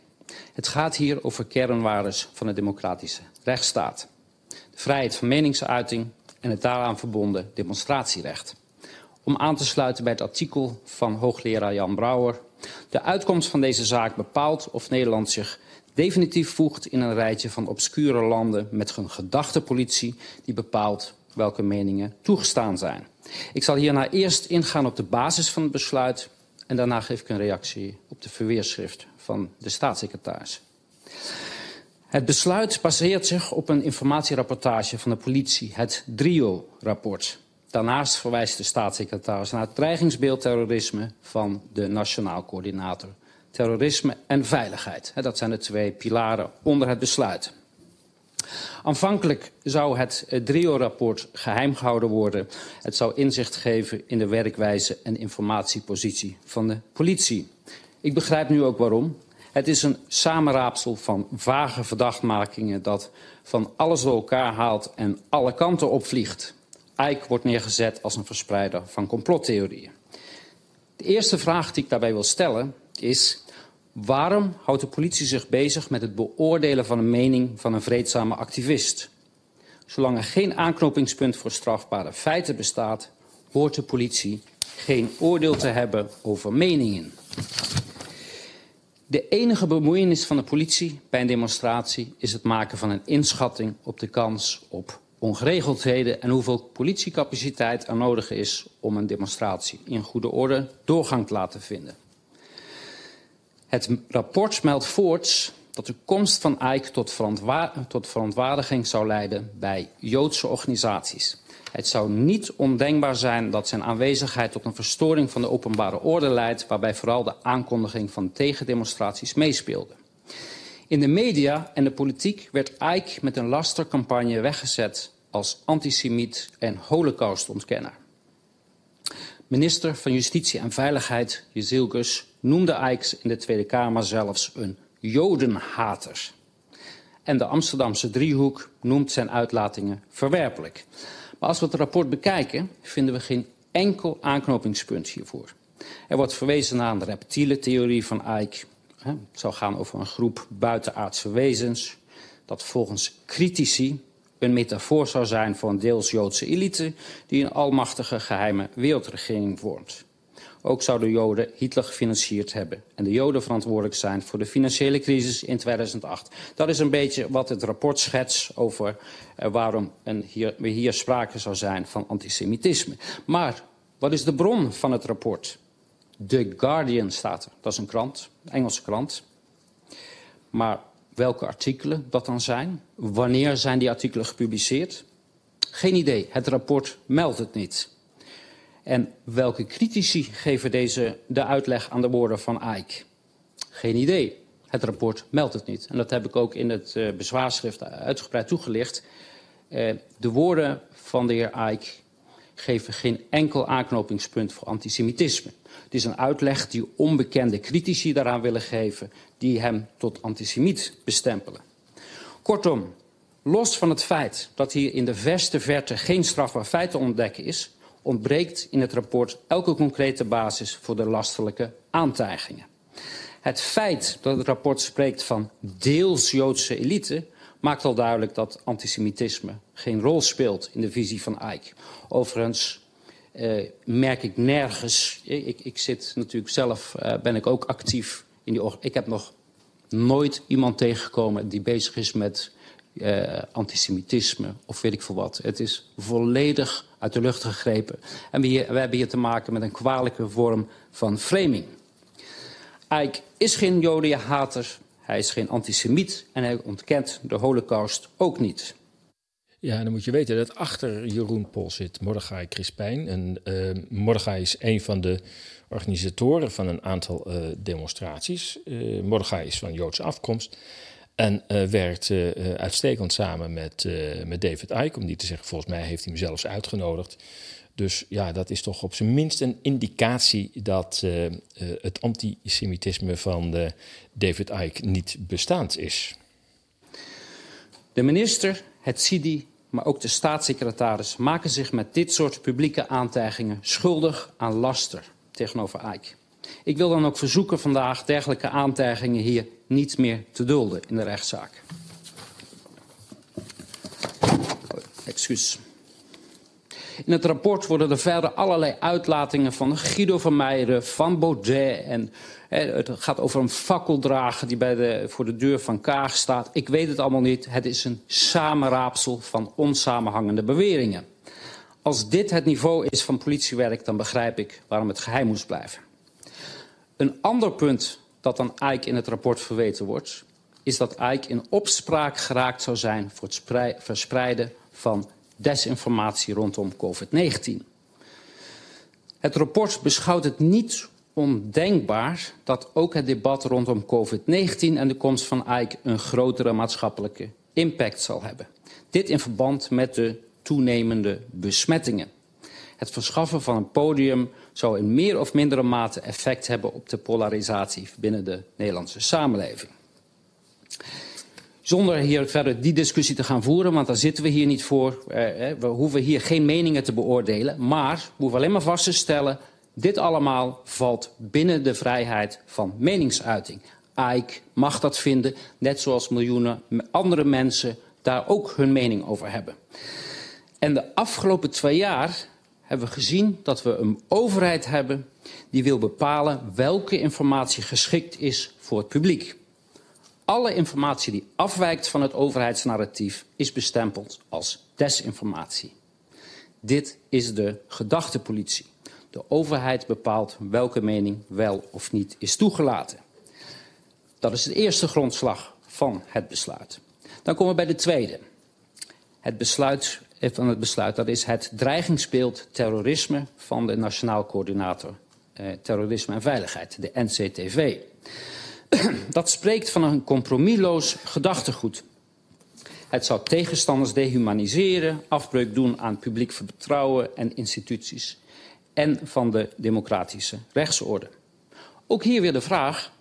Het gaat hier over kernwaardes van de democratische rechtsstaat. De vrijheid van meningsuiting en het daaraan verbonden demonstratierecht. Om aan te sluiten bij het artikel van hoogleraar Jan Brouwer. De uitkomst van deze zaak bepaalt of Nederland zich definitief voegt in een rijtje van obscure landen met een gedachtepolitie die bepaalt welke meningen toegestaan zijn. Ik zal hierna eerst ingaan op de basis van het besluit en daarna geef ik een reactie op de verweerschrift van de staatssecretaris. Het besluit baseert zich op een informatierapportage van de politie, het DRIO-rapport. Daarnaast verwijst de staatssecretaris naar het dreigingsbeeld terrorisme van de Nationaal Coördinator Terrorisme en Veiligheid. Dat zijn de twee pilaren onder het besluit. Aanvankelijk zou het DRIO-rapport geheim gehouden worden. Het zou inzicht geven in de werkwijze en informatiepositie van de politie. Ik begrijp nu ook waarom. Het is een samenraapsel van vage verdachtmakingen dat van alles door elkaar haalt en alle kanten opvliegt. Eik wordt neergezet als een verspreider van complottheorieën. De eerste vraag die ik daarbij wil stellen is... waarom houdt de politie zich bezig met het beoordelen van een mening van een vreedzame activist? Zolang er geen aanknopingspunt voor strafbare feiten bestaat... hoort de politie geen oordeel te hebben over meningen. De enige bemoeienis van de politie bij een demonstratie is het maken van een inschatting op de kans op ongeregeldheden en hoeveel politiecapaciteit er nodig is om een demonstratie in goede orde doorgang te laten vinden. Het rapport meldt voorts dat de komst van Eik tot, verontwa tot verontwaardiging zou leiden bij Joodse organisaties. Het zou niet ondenkbaar zijn dat zijn aanwezigheid tot een verstoring van de openbare orde leidt, waarbij vooral de aankondiging van tegendemonstraties meespeelde. In de media en de politiek werd Eik met een lastercampagne weggezet als antisemiet en holocaustontkenner. Minister van Justitie en Veiligheid, Jezilgus, noemde Eiks in de Tweede Kamer zelfs een jodenhater. En de Amsterdamse driehoek noemt zijn uitlatingen verwerpelijk. Maar als we het rapport bekijken, vinden we geen enkel aanknopingspunt hiervoor. Er wordt verwezen naar de reptiele theorie van Eijk. Het zou gaan over een groep buitenaardse wezens... dat volgens critici een metafoor zou zijn voor een deels Joodse elite... die een almachtige geheime wereldregering vormt. Ook zouden Joden Hitler gefinancierd hebben... en de Joden verantwoordelijk zijn voor de financiële crisis in 2008. Dat is een beetje wat het rapport schetst over uh, waarom een hier, hier sprake zou zijn van antisemitisme. Maar wat is de bron van het rapport? The Guardian staat. Dat is een krant, Engelse krant. Maar welke artikelen dat dan zijn? Wanneer zijn die artikelen gepubliceerd? Geen idee. Het rapport meldt het niet. En welke critici geven deze de uitleg aan de woorden van Eijk? Geen idee. Het rapport meldt het niet. En dat heb ik ook in het uh, bezwaarschrift uitgebreid toegelicht. Uh, de woorden van de heer Eijk geven geen enkel aanknopingspunt voor antisemitisme. Het is een uitleg die onbekende critici daaraan willen geven... die hem tot antisemiet bestempelen. Kortom, los van het feit dat hier in de verste verte... geen strafbaar feit te ontdekken is ontbreekt in het rapport elke concrete basis voor de lastelijke aantijgingen. Het feit dat het rapport spreekt van deels Joodse elite maakt al duidelijk dat antisemitisme geen rol speelt in de visie van Eijk. Overigens uh, merk ik nergens, ik, ik zit natuurlijk zelf, uh, ben ik ook actief in die Ik heb nog nooit iemand tegengekomen die bezig is met uh, antisemitisme of weet ik veel wat. Het is volledig uit de lucht gegrepen. En we, we hebben hier te maken met een kwalijke vorm van framing. Ike is geen jodenhater, hij is geen antisemiet en hij ontkent de holocaust ook niet. Ja, dan moet je weten dat achter Jeroen Pol zit Mordechai Crispijn. En uh, Mordechai is een van de organisatoren van een aantal uh, demonstraties. Uh, Mordechai is van Joodse afkomst. En werkt uitstekend samen met, met David Icke. Om niet te zeggen, volgens mij heeft hij hem zelfs uitgenodigd. Dus ja, dat is toch op zijn minst een indicatie dat het antisemitisme van David Icke niet bestaand is. De minister, het CIDI, maar ook de staatssecretaris maken zich met dit soort publieke aantijgingen schuldig aan laster tegenover Icke. Ik wil dan ook verzoeken vandaag dergelijke aantijgingen hier niet meer te dulden in de rechtszaak. Excuus. In het rapport worden er verder allerlei uitlatingen van Guido van Meijeren, van Baudet. En hè, het gaat over een fakkeldrager die bij de, voor de deur van Kaag staat. Ik weet het allemaal niet. Het is een samenraapsel van onsamenhangende beweringen. Als dit het niveau is van politiewerk, dan begrijp ik waarom het geheim moest blijven. Een ander punt dat aan Ike in het rapport verweten wordt, is dat Ike in opspraak geraakt zou zijn voor het verspreiden van desinformatie rondom COVID-19. Het rapport beschouwt het niet ondenkbaar dat ook het debat rondom COVID-19 en de komst van Ike een grotere maatschappelijke impact zal hebben. Dit in verband met de toenemende besmettingen. Het verschaffen van een podium zou in meer of mindere mate effect hebben op de polarisatie binnen de Nederlandse samenleving. Zonder hier verder die discussie te gaan voeren, want daar zitten we hier niet voor. Eh, we hoeven hier geen meningen te beoordelen. Maar we hoeven alleen maar vast te stellen: dit allemaal valt binnen de vrijheid van meningsuiting. Ike mag dat vinden, net zoals miljoenen andere mensen daar ook hun mening over hebben. En de afgelopen twee jaar hebben we gezien dat we een overheid hebben die wil bepalen welke informatie geschikt is voor het publiek. Alle informatie die afwijkt van het overheidsnarratief is bestempeld als desinformatie. Dit is de gedachtepolitie. De overheid bepaalt welke mening wel of niet is toegelaten. Dat is de eerste grondslag van het besluit. Dan komen we bij de tweede. Het besluit van het besluit. Dat is het dreigingsbeeld terrorisme van de Nationaal Coördinator eh, Terrorisme en Veiligheid, de NCTV. Dat spreekt van een compromisloos gedachtegoed. Het zou tegenstanders dehumaniseren, afbreuk doen aan publiek vertrouwen en instituties en van de democratische rechtsorde. Ook hier weer de vraag: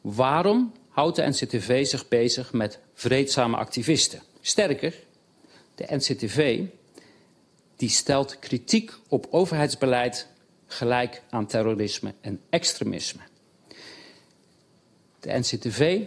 waarom houdt de NCTV zich bezig met vreedzame activisten? Sterker, de NCTV, die stelt kritiek op overheidsbeleid gelijk aan terrorisme en extremisme. De NCTV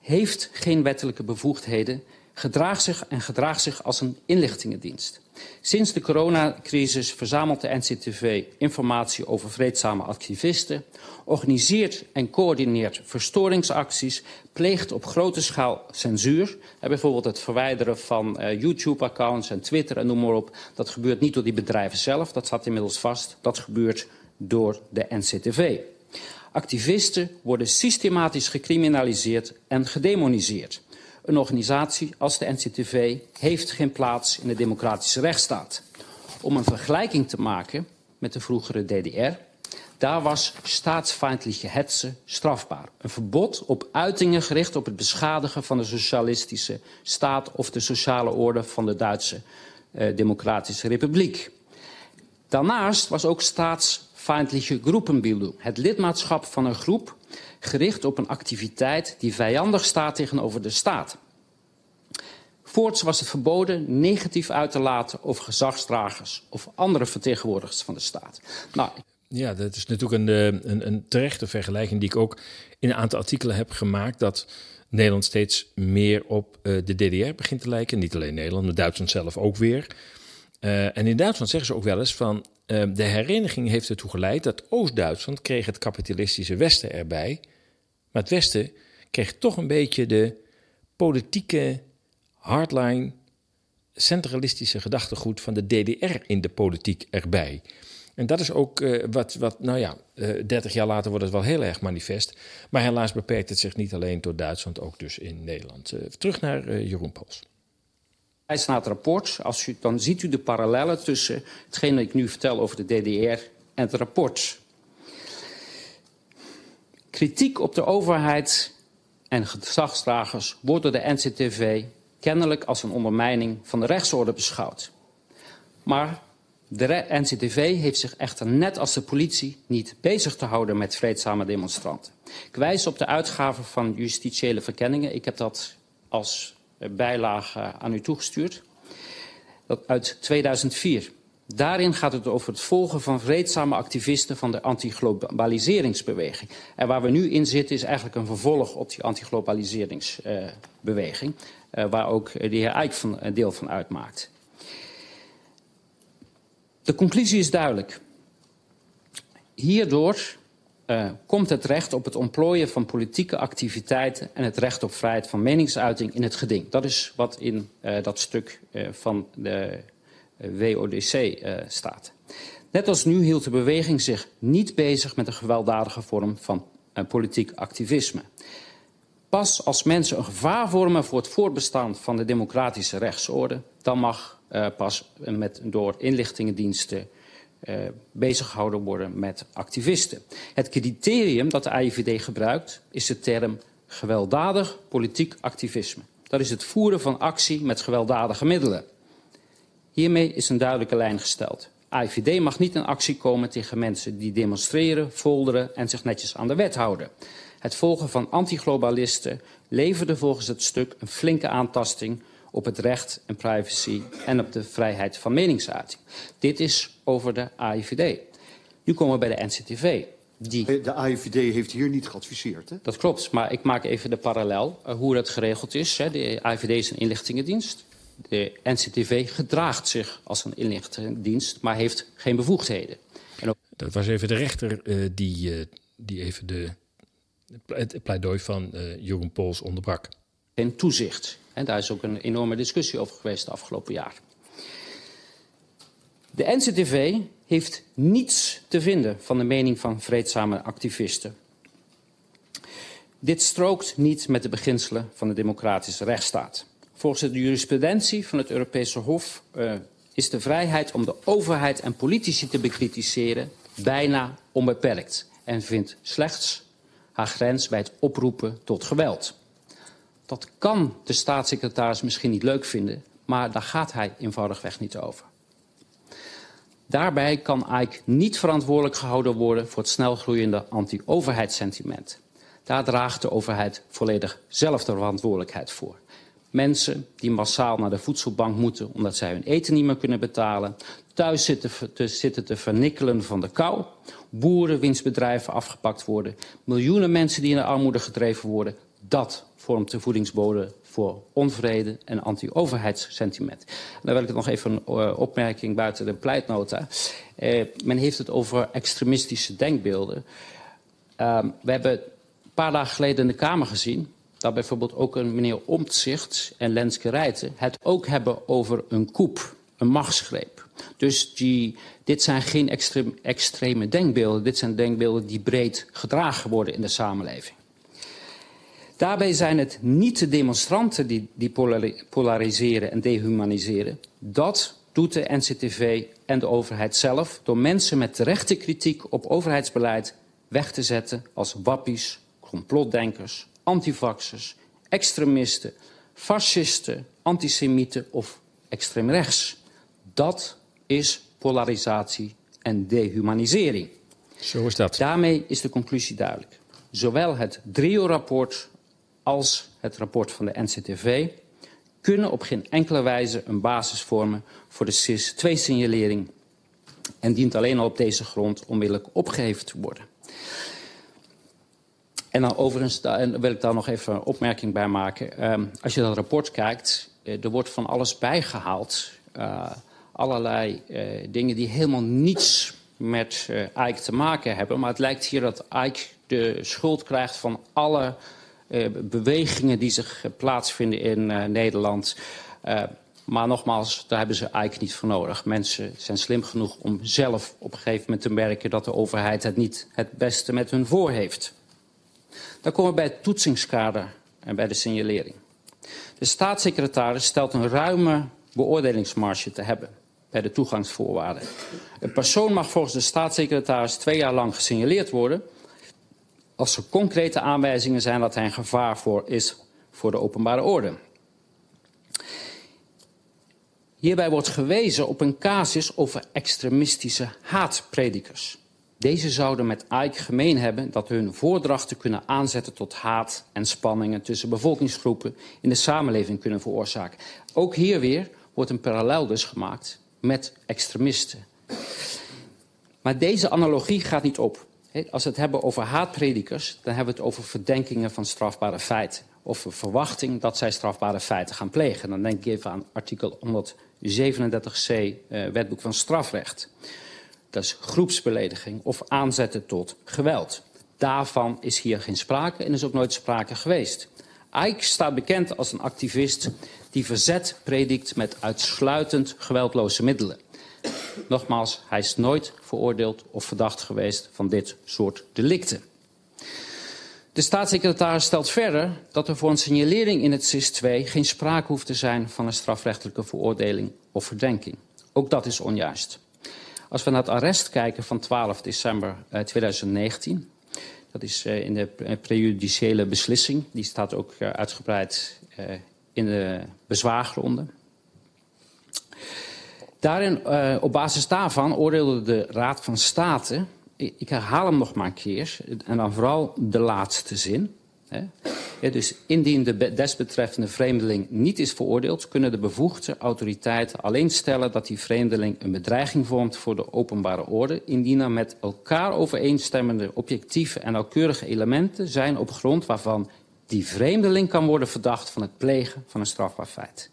heeft geen wettelijke bevoegdheden, gedraagt zich en gedraagt zich als een inlichtingendienst. Sinds de coronacrisis verzamelt de NCTV informatie over vreedzame activisten, organiseert en coördineert verstoringsacties, pleegt op grote schaal censuur. bijvoorbeeld het verwijderen van uh, YouTube-accounts en Twitter en noem maar op. Dat gebeurt niet door die bedrijven zelf, dat staat inmiddels vast. Dat gebeurt door de NCTV. Activisten worden systematisch gecriminaliseerd en gedemoniseerd. Een organisatie als de NCTV heeft geen plaats in de democratische rechtsstaat. Om een vergelijking te maken met de vroegere DDR, daar was staatsfeindliche hetze strafbaar. Een verbod op uitingen gericht op het beschadigen van de socialistische staat of de sociale orde van de Duitse eh, Democratische Republiek. Daarnaast was ook staatsfeindliche Gruppenbildung, het lidmaatschap van een groep gericht op een activiteit die vijandig staat tegenover de staat. Voorts was het verboden negatief uit te laten over gezagsdragers of andere vertegenwoordigers van de staat. Nou, ja, dat is natuurlijk een, eh, een, een terechte vergelijking die ik ook in een aantal artikelen heb gemaakt. Dat Nederland steeds meer op uh, de DDR begint te lijken. Niet alleen Nederland, maar Duitsland zelf ook weer. Uh, en in Duitsland zeggen ze ook wel eens van de hereniging heeft ertoe geleid dat Oost-Duitsland kreeg het kapitalistische Westen erbij. Maar het Westen kreeg toch een beetje de politieke hardline, centralistische gedachtegoed van de DDR in de politiek erbij. En dat is ook uh, wat, wat, nou ja, uh, 30 jaar later wordt het wel heel erg manifest. Maar helaas beperkt het zich niet alleen tot Duitsland, ook dus in Nederland. Uh, terug naar Jeroen Pols. Het rapport, als u, dan ziet u de parallellen tussen hetgeen ik nu vertel over de DDR en het rapport. Kritiek op de overheid en gezagsdragers wordt door de NCTV kennelijk als een ondermijning van de rechtsorde beschouwd. Maar de NCTV heeft zich echter net als de politie niet bezig te houden met vreedzame demonstranten. Ik wijs op de uitgave van justitiële verkenningen. Ik heb dat als bijlage aan u toegestuurd. Dat uit 2004. Daarin gaat het over het volgen van vreedzame activisten van de antiglobaliseringsbeweging. En waar we nu in zitten is eigenlijk een vervolg op die antiglobaliseringsbeweging. Uh, waar ook de heer Eijk van, een deel van uitmaakt. De conclusie is duidelijk. Hierdoor uh, komt het recht op het ontplooien van politieke activiteiten en het recht op vrijheid van meningsuiting in het geding. Dat is wat in uh, dat stuk uh, van de WODC staat. Net als nu hield de beweging zich niet bezig met een gewelddadige vorm van politiek activisme. Pas als mensen een gevaar vormen voor het voortbestaan van de democratische rechtsorde, dan mag pas met, door inlichtingendiensten bezig gehouden worden met activisten. Het criterium dat de AIVD gebruikt is de term gewelddadig politiek activisme. Dat is het voeren van actie met gewelddadige middelen. Hiermee is een duidelijke lijn gesteld. AIVD mag niet in actie komen tegen mensen die demonstreren, folderen en zich netjes aan de wet houden. Het volgen van antiglobalisten leverde volgens het stuk een flinke aantasting op het recht en privacy en op de vrijheid van meningsuiting. Dit is over de AIVD. Nu komen we bij de NCTV. Die... De AIVD heeft hier niet geadviseerd, hè? Dat klopt, maar ik maak even de parallel uh, hoe dat geregeld is. Hè. De AIVD is een inlichtingendienst. De NCTV gedraagt zich als een inlichtingendienst, maar heeft geen bevoegdheden. Ook... Dat was even de rechter uh, die, uh, die even de, het pleidooi van Jeroen Pols onderbrak. Geen toezicht. En daar is ook een enorme discussie over geweest de afgelopen jaar. De NCTV heeft niets te vinden van de mening van vreedzame activisten. Dit strookt niet met de beginselen van de democratische rechtsstaat. Volgens de jurisprudentie van het Europese Hof uh, is de vrijheid om de overheid en politici te bekritiseren bijna onbeperkt en vindt slechts haar grens bij het oproepen tot geweld. Dat kan de staatssecretaris misschien niet leuk vinden, maar daar gaat hij eenvoudigweg niet over. Daarbij kan Ike niet verantwoordelijk gehouden worden voor het snelgroeiende anti-overheidssentiment. Daar draagt de overheid volledig zelf de verantwoordelijkheid voor. Mensen die massaal naar de voedselbank moeten omdat zij hun eten niet meer kunnen betalen, thuis zitten te, zitten te vernikkelen van de kou, boeren wiens bedrijven afgepakt worden, miljoenen mensen die in de armoede gedreven worden, dat vormt de voedingsbodem voor onvrede en anti-overheidssentiment. Dan wil ik nog even een uh, opmerking buiten de pleitnota. Uh, men heeft het over extremistische denkbeelden. Uh, we hebben een paar dagen geleden in de Kamer gezien dat bijvoorbeeld ook een meneer Omtzigt en Lenske Rijten het ook hebben over een koep, een machtsgreep. Dus die, dit zijn geen extreme, extreme denkbeelden, dit zijn denkbeelden die breed gedragen worden in de samenleving. Daarbij zijn het niet de demonstranten die, die polariseren en dehumaniseren. Dat doet de NCTV en de overheid zelf door mensen met terechte kritiek op overheidsbeleid weg te zetten als wappies, complotdenkers, antivaxers, extremisten, fascisten, antisemieten of extreem rechts. Dat is polarisatie en dehumanisering. Zo is dat. Daarmee is de conclusie duidelijk. Zowel het DRIO-rapport als het rapport van de NCTV kunnen op geen enkele wijze een basis vormen voor de SIS-2-signalering en dient alleen al op deze grond onmiddellijk opgeheven te worden. En dan overigens en wil ik daar nog even een opmerking bij maken. Um, als je dat rapport kijkt, uh, er wordt van alles bijgehaald. Uh, allerlei uh, dingen die helemaal niets met Ike te maken hebben. Maar het lijkt hier dat Ike de schuld krijgt van alle bewegingen die zich plaatsvinden in Nederland. Maar nogmaals, daar hebben ze eigenlijk niet voor nodig. Mensen zijn slim genoeg om zelf op een gegeven moment te merken dat de overheid het niet het beste met hun voor heeft. Dan komen we bij het toetsingskader en bij de signalering. De staatssecretaris stelt een ruime beoordelingsmarge te hebben bij de toegangsvoorwaarden. Een persoon mag volgens de staatssecretaris twee jaar lang gesignaleerd worden als er concrete aanwijzingen zijn dat hij een gevaar voor is voor de openbare orde. Hierbij wordt gewezen op een casus over extremistische haatpredikers. Deze zouden met Ike gemeen hebben dat hun voordrachten kunnen aanzetten tot haat en spanningen tussen bevolkingsgroepen in de samenleving kunnen veroorzaken. Ook hier weer wordt een parallel dus gemaakt met extremisten. Maar deze analogie gaat niet op. Als we het hebben over haatpredikers, dan hebben we het over verdenkingen van strafbare feiten. Of verwachting dat zij strafbare feiten gaan plegen. Dan denk ik even aan artikel 137c eh, wetboek van strafrecht. Dat is groepsbelediging of aanzetten tot geweld. Daarvan is hier geen sprake en is ook nooit sprake geweest. Ike staat bekend als een activist die verzet predikt met uitsluitend geweldloze middelen. Nogmaals, hij is nooit veroordeeld of verdacht geweest van dit soort delicten. De staatssecretaris stelt verder dat er voor een signalering in het SIS 2 geen sprake hoeft te zijn van een strafrechtelijke veroordeling of verdenking. Ook dat is onjuist. Als we naar het arrest kijken van 12 december 2019, eh, dat is uh, in de prejudiciële beslissing, die staat ook uitgebreid in de bezwaargronden. Daarin, uh, op basis daarvan oordeelde de Raad van State, ik herhaal hem nog maar een keer, en dan vooral de laatste zin. Hè. Dus indien de desbetreffende vreemdeling niet is veroordeeld, kunnen de bevoegde autoriteiten alleen stellen dat die vreemdeling een bedreiging vormt voor de openbare orde, indien er met elkaar overeenstemmende objectieve en nauwkeurige elementen zijn op grond waarvan die vreemdeling kan worden verdacht van het plegen van een strafbaar feit.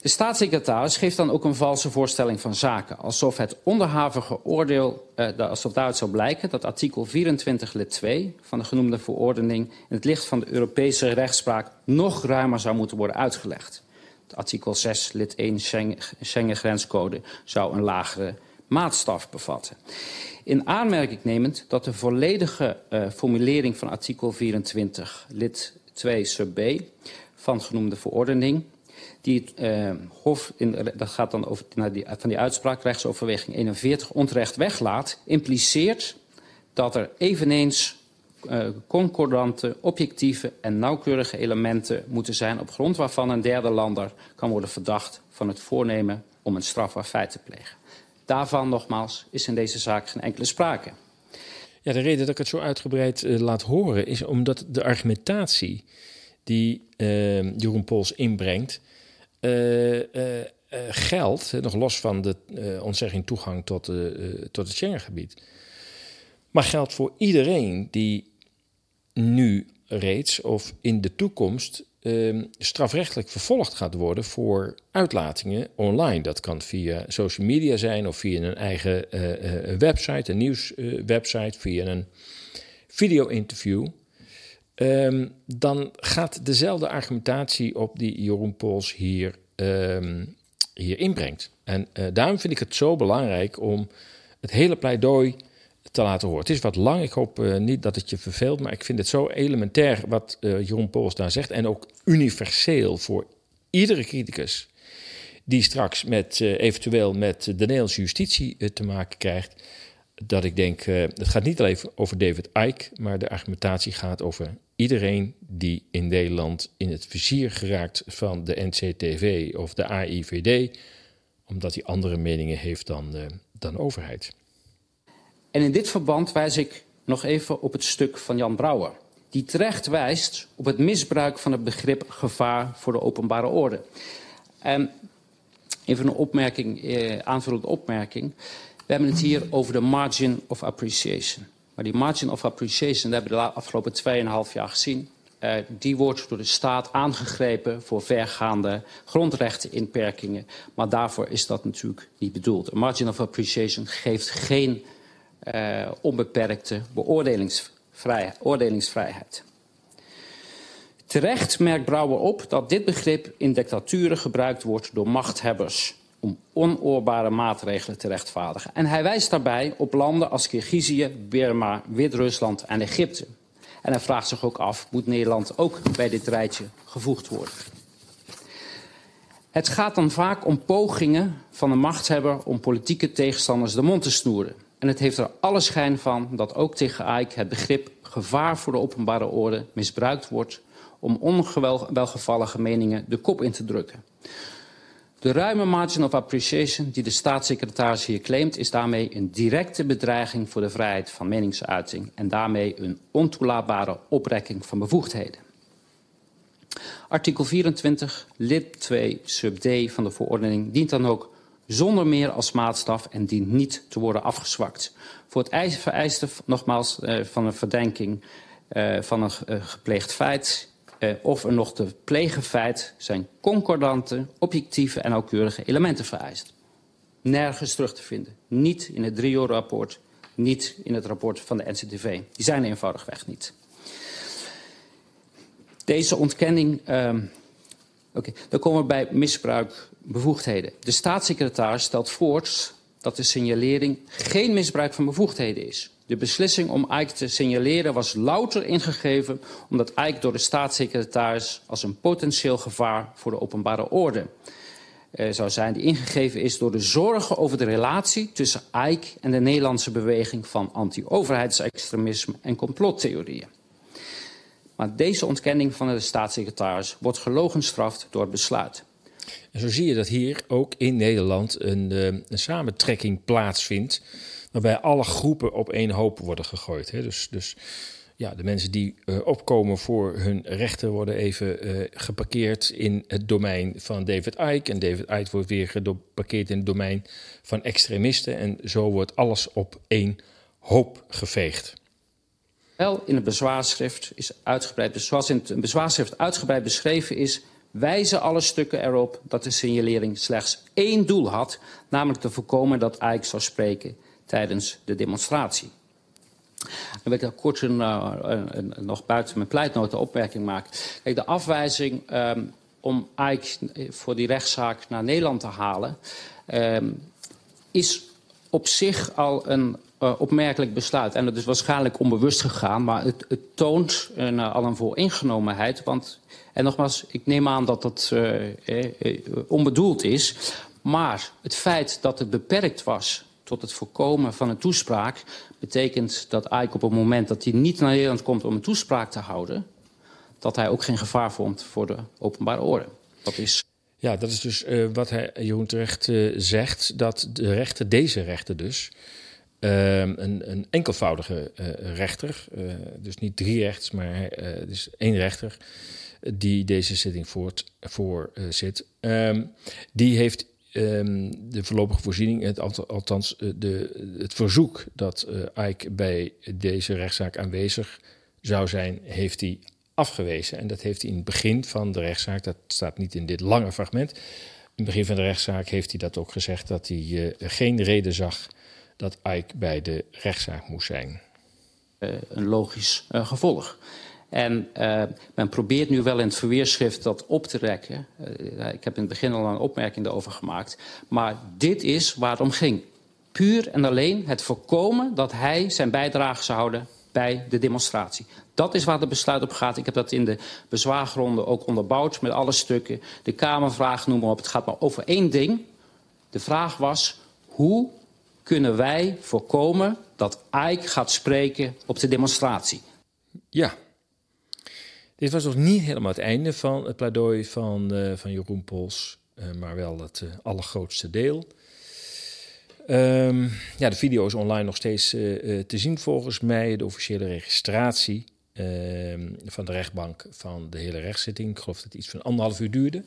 De staatssecretaris geeft dan ook een valse voorstelling van zaken. Alsof het onderhavige oordeel, eh, alsof daaruit zou blijken dat artikel 24 lid 2 van de genoemde verordening in het licht van de Europese rechtspraak nog ruimer zou moeten worden uitgelegd. Het artikel 6 lid 1 Schengen-grenscode zou een lagere maatstaf bevatten. In aanmerking nemend dat de volledige uh, formulering van artikel 24 lid 2 sub b van genoemde verordening die het uh, Hof, in, dat gaat dan over, naar die, van die uitspraak, rechtsoverweging 41, onterecht weglaat, impliceert dat er eveneens uh, concordante, objectieve en nauwkeurige elementen moeten zijn op grond waarvan een derde lander kan worden verdacht van het voornemen om een strafbaar feit te plegen. Daarvan nogmaals is in deze zaak geen enkele sprake. Ja, de reden dat ik het zo uitgebreid uh, laat horen is omdat de argumentatie die uh, Jeroen Pols inbrengt, geldt, nog los van de ontzegging toegang tot, tot het Schengengebied, maar geldt voor iedereen die nu reeds of in de toekomst uh, strafrechtelijk vervolgd gaat worden voor uitlatingen online. Dat kan via social media zijn of via een eigen website, een nieuwswebsite, via een video-interview. Um, dan gaat dezelfde argumentatie op die Jeroen Pols hier, um, hier inbrengt. En uh, daarom vind ik het zo belangrijk om het hele pleidooi te laten horen. Het is wat lang, ik hoop uh, niet dat het je verveelt, maar ik vind het zo elementair wat uh, Jeroen Pols daar zegt. En ook universeel voor iedere criticus die straks met, eventueel met de Nederlandse justitie te maken krijgt dat ik denk, uh, het gaat niet alleen over David Icke, maar de argumentatie gaat over iedereen die in Nederland in het vizier geraakt van de NCTV of de AIVD, omdat hij andere meningen heeft dan, uh, dan overheid. En in dit verband wijs ik nog even op het stuk van Jan Brouwer, die terecht wijst op het misbruik van het begrip gevaar voor de openbare orde. En even een opmerking, eh, aanvullende opmerking. We hebben het hier over de margin of appreciation. Maar die margin of appreciation, dat hebben we de afgelopen 2,5 jaar gezien. Uh, die wordt door de staat aangegrepen voor vergaande grondrechteninperkingen. Maar daarvoor is dat natuurlijk niet bedoeld. Een margin of appreciation geeft geen uh, onbeperkte beoordelingsvrijheid. Terecht merkt Brouwer op dat dit begrip in dictaturen gebruikt wordt door machthebbers om onoorbare maatregelen te rechtvaardigen. En hij wijst daarbij op landen als Kirgizië, Burma, Wit-Rusland en Egypte. En hij vraagt zich ook af, moet Nederland ook bij dit rijtje gevoegd worden? Het gaat dan vaak om pogingen van de machthebber om politieke tegenstanders de mond te snoeren. En het heeft er alle schijn van dat ook tegen AIK het begrip gevaar voor de openbare orde misbruikt wordt om onwelgevallige meningen de kop in te drukken. De ruime margin of appreciation die de staatssecretaris hier claimt, is daarmee een directe bedreiging voor de vrijheid van meningsuiting en daarmee een ontoelaatbare oprekking van bevoegdheden. Artikel 24, lid 2, sub D van de verordening dient dan ook zonder meer als maatstaf en dient niet te worden afgezwakt. Voor het vereiste, nogmaals, eh, van een verdenking eh, van een eh, gepleegd feit eh, of er nog te plegen feit zijn concordante, objectieve en nauwkeurige elementen vereist. Nergens terug te vinden. Niet in het DRIO-rapport, niet in het rapport van de NCTV. Die zijn eenvoudigweg niet. Deze ontkenning. Uh, Oké, dan komen we bij misbruikbevoegdheden. De staatssecretaris stelt voort dat de signalering geen misbruik van bevoegdheden is. De beslissing om Eik te signaleren was louter ingegeven omdat Eik door de staatssecretaris als een potentieel gevaar voor de openbare orde uh, zou zijn, die ingegeven is door de zorgen over de relatie tussen Eik en de Nederlandse beweging van anti-overheidsextremisme en complottheorieën. Maar deze ontkenning van de staatssecretaris wordt gelogenstraft door het besluit. En zo zie je dat hier ook in Nederland een, uh, een samentrekking plaatsvindt waarbij alle groepen op één hoop worden gegooid. Hè. Dus, dus ja, de mensen die uh, opkomen voor hun rechten worden even uh, geparkeerd in het domein van David Icke. En David Icke wordt weer geparkeerd in het domein van extremisten. En zo wordt alles op één hoop geveegd. Wel in het bezwaarschrift is uitgebreid, zoals in het bezwaarschrift uitgebreid beschreven is, wijzen alle stukken erop dat de signalering slechts één doel had, namelijk te voorkomen dat Ike zou spreken tijdens de demonstratie. Dan wil ik kort uh, een, nog buiten mijn pleitnoten opmerking maken. Kijk, de afwijzing um, om Ike voor die rechtszaak naar Nederland te halen... Um, is op zich al een uh, opmerkelijk besluit. En dat is waarschijnlijk onbewust gegaan, maar het, het toont een, uh, al een vooringenomenheid. Want, en nogmaals, ik neem aan dat dat onbedoeld is. Maar het feit dat het beperkt was tot het voorkomen van een toespraak... betekent dat Ike op het moment dat hij niet naar Nederland komt om een toespraak te houden... dat hij ook geen gevaar vormt voor de openbare orde. Dat is... Ja, dat is dus uh, wat hij, Jeroen terecht uh, zegt, dat de rechter, deze rechter dus... Uh, een, een, enkelvoudige rechter, dus niet drie rechters, maar dus één rechter... die deze zitting voort, voor zit, ehm, die heeft um, de voorlopige voorziening, het, althans eh, de, het verzoek dat uh, Ike bij deze rechtszaak aanwezig zou zijn, heeft hij afgewezen. En dat heeft hij in het begin van de rechtszaak, dat staat niet in dit lange fragment. In het begin van de rechtszaak heeft hij dat ook gezegd dat hij uh, geen reden zag dat Ike bij de rechtszaak moest zijn. een logisch gevolg. En uh, men probeert nu wel in het verweerschrift dat op te rekken. Uh, ik heb in het begin al een opmerking daarover gemaakt. Maar dit is waar het om ging. Puur en alleen het voorkomen dat hij zijn bijdrage zou houden bij de demonstratie. Dat is waar het besluit op gaat. Ik heb dat in de bezwaargronden ook onderbouwd met alle stukken. De Kamervraag, noem maar op. Het gaat maar over één ding. De vraag was, hoe kunnen wij voorkomen dat Ike gaat spreken op de demonstratie? Ja, dit was nog niet helemaal het einde van het pleidooi van, uh, van Jeroen Pols, uh, maar wel het uh, allergrootste deel. Um, ja, de video is online nog steeds te zien volgens mij. De officiële registratie ehm, van de rechtbank van de hele rechtszitting. Ik geloof dat het iets van anderhalf uur duurde.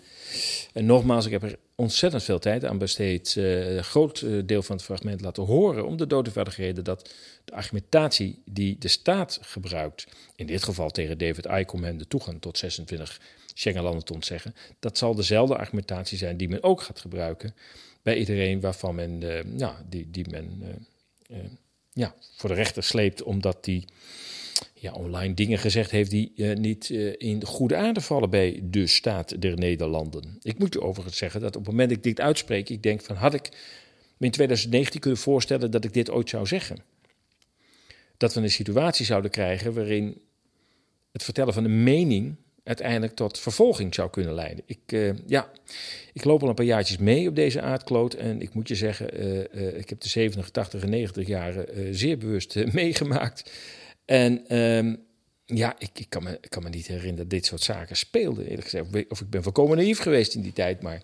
En nogmaals, ik heb er ontzettend veel tijd aan besteed. een groot deel van het fragment laten horen. Om de doodvoudige reden dat de argumentatie die de staat gebruikt, in dit geval tegen David Icke hem de toegang tot 26 Schengenlanden te ontzeggen, dat zal dezelfde argumentatie zijn die men ook gaat gebruiken bij iedereen waarvan men, uh, die, die men ja, voor de rechter sleept omdat die ja, online dingen gezegd heeft die uh, niet uh, in goede aarde vallen bij de staat der Nederlanden. Ik moet je overigens zeggen dat op het moment dat ik dit uitspreek, ik denk van had ik me in 2019 kunnen voorstellen dat ik dit ooit zou zeggen. Dat we een situatie zouden krijgen waarin het vertellen van een mening uiteindelijk tot vervolging zou kunnen leiden. Ik, uh, ja, ik loop al een paar jaartjes mee op deze aardkloot. En ik moet je zeggen, ik heb de 70, 80 en 90 jaren zeer bewust meegemaakt. En ehm, ja, ik, ik, kan me, ik kan me niet herinneren dat dit soort zaken speelden, eerlijk gezegd. Of ik ben volkomen naïef geweest in die tijd, maar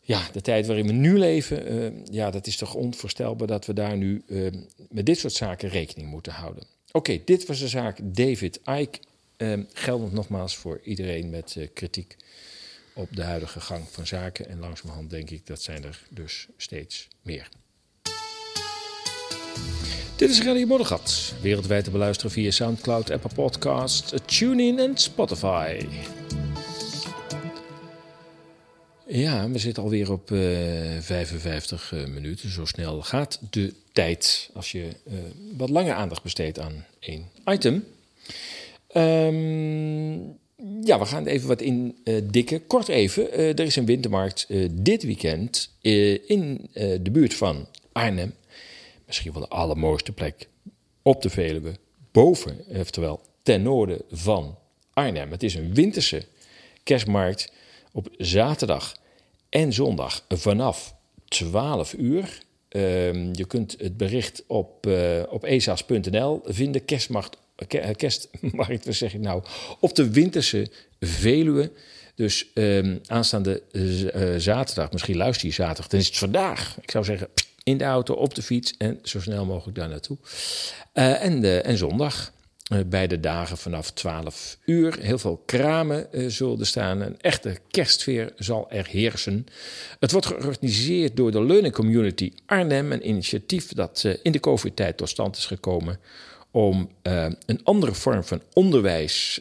ja, de tijd waarin we nu leven, ja, dat is toch onvoorstelbaar dat we daar nu met dit soort zaken rekening moeten houden. Oké, dit was de zaak David Icke. Um, geldend nogmaals voor iedereen met uh, kritiek op de huidige gang van zaken. En langzamerhand denk ik dat zijn er dus steeds meer. Dit is Radio Moddergat. Wereldwijd te beluisteren via Soundcloud, Apple Podcast, TuneIn en Spotify. Ja, we zitten alweer op uh, 55 uh, minuten. Zo snel gaat de tijd als je uh, wat langer aandacht besteedt aan één item. Um, ja, we gaan even wat in uh, dikken. Kort even, er is een wintermarkt dit weekend in de buurt van Arnhem. Misschien wel de allermooiste plek op de Veluwe. Boven, oftewel ten noorden van Arnhem. Het is een winterse kerstmarkt op zaterdag en zondag vanaf 12 uur. Ehm, je kunt het bericht op, op esas.nl vinden. Kerstmarkt kerstmarkt, wat zeg ik nou, op de winterse Veluwe. Dus um, aanstaande uh, zaterdag, misschien luister je zaterdag, dan is het vandaag. Ik zou zeggen, in de auto, op de fiets en zo snel mogelijk daar naartoe. Uh, en, de, en zondag, uh, beide dagen vanaf 12 uur. Heel veel kramen zullen staan. Een echte kerstsfeer zal er heersen. Het wordt georganiseerd door de Learning Community Arnhem. Een initiatief dat in de COVID-tijd tot stand is gekomen om een andere vorm van onderwijs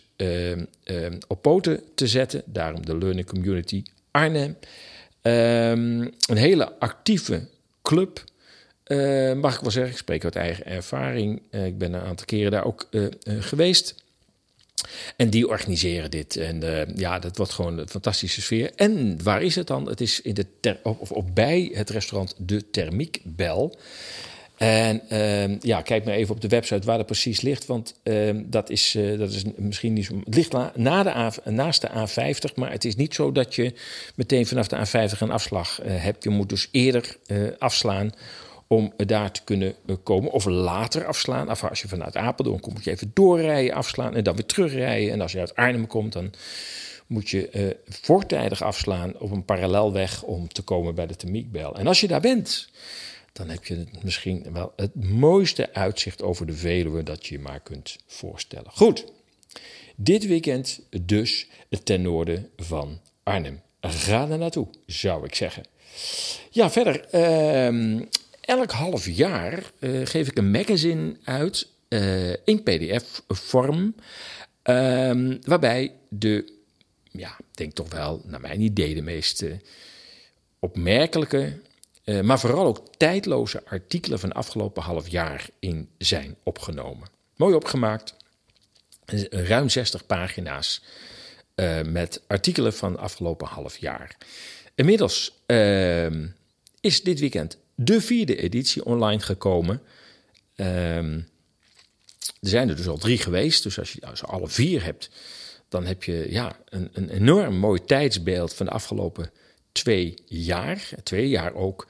op poten te zetten. Daarom de Learning Community Arnhem. Ehm, een hele actieve club, mag ik wel zeggen. Ik spreek uit eigen ervaring. ik ben een aantal keren daar ook geweest. En die organiseren dit. En ja, dat wordt gewoon een fantastische sfeer. En waar is het dan? Het is in de ter, of, of bij het restaurant De Thermiekbel. En uh, ja, kijk maar even op de website waar dat precies ligt. Want uh, dat, is, uh, dat is misschien niet zo. Het ligt na de A, naast de A50, maar het is niet zo dat je meteen vanaf de A50 een afslag uh, hebt. Je moet dus eerder afslaan om daar te kunnen komen. Of later afslaan. Af, als je vanuit Apeldoorn komt, moet je even doorrijden, afslaan en dan weer terugrijden. En als je uit Arnhem komt, dan moet je voortijdig afslaan op een parallelweg om te komen bij de Temiekbel. En als je daar bent dan heb je misschien wel het mooiste uitzicht over de Veluwe dat je je maar kunt voorstellen. Goed, dit weekend dus ten noorden van Arnhem. Ga er naartoe, zou ik zeggen. Ja, verder. Uh, elk half jaar uh, geef ik een magazine uit uh, in PDF-vorm. Uh, waarbij de, ja, denk toch wel, naar mijn idee, de meest opmerkelijke uh, maar vooral ook tijdloze artikelen van afgelopen half jaar in zijn opgenomen. Mooi opgemaakt, ruim 60 pagina's uh, met artikelen van afgelopen half jaar. Inmiddels uh, is dit weekend de vierde editie online gekomen. er zijn er dus al drie geweest, dus als je als alle vier hebt, dan heb je ja, een, een enorm mooi tijdsbeeld van de afgelopen twee jaar. Twee jaar ook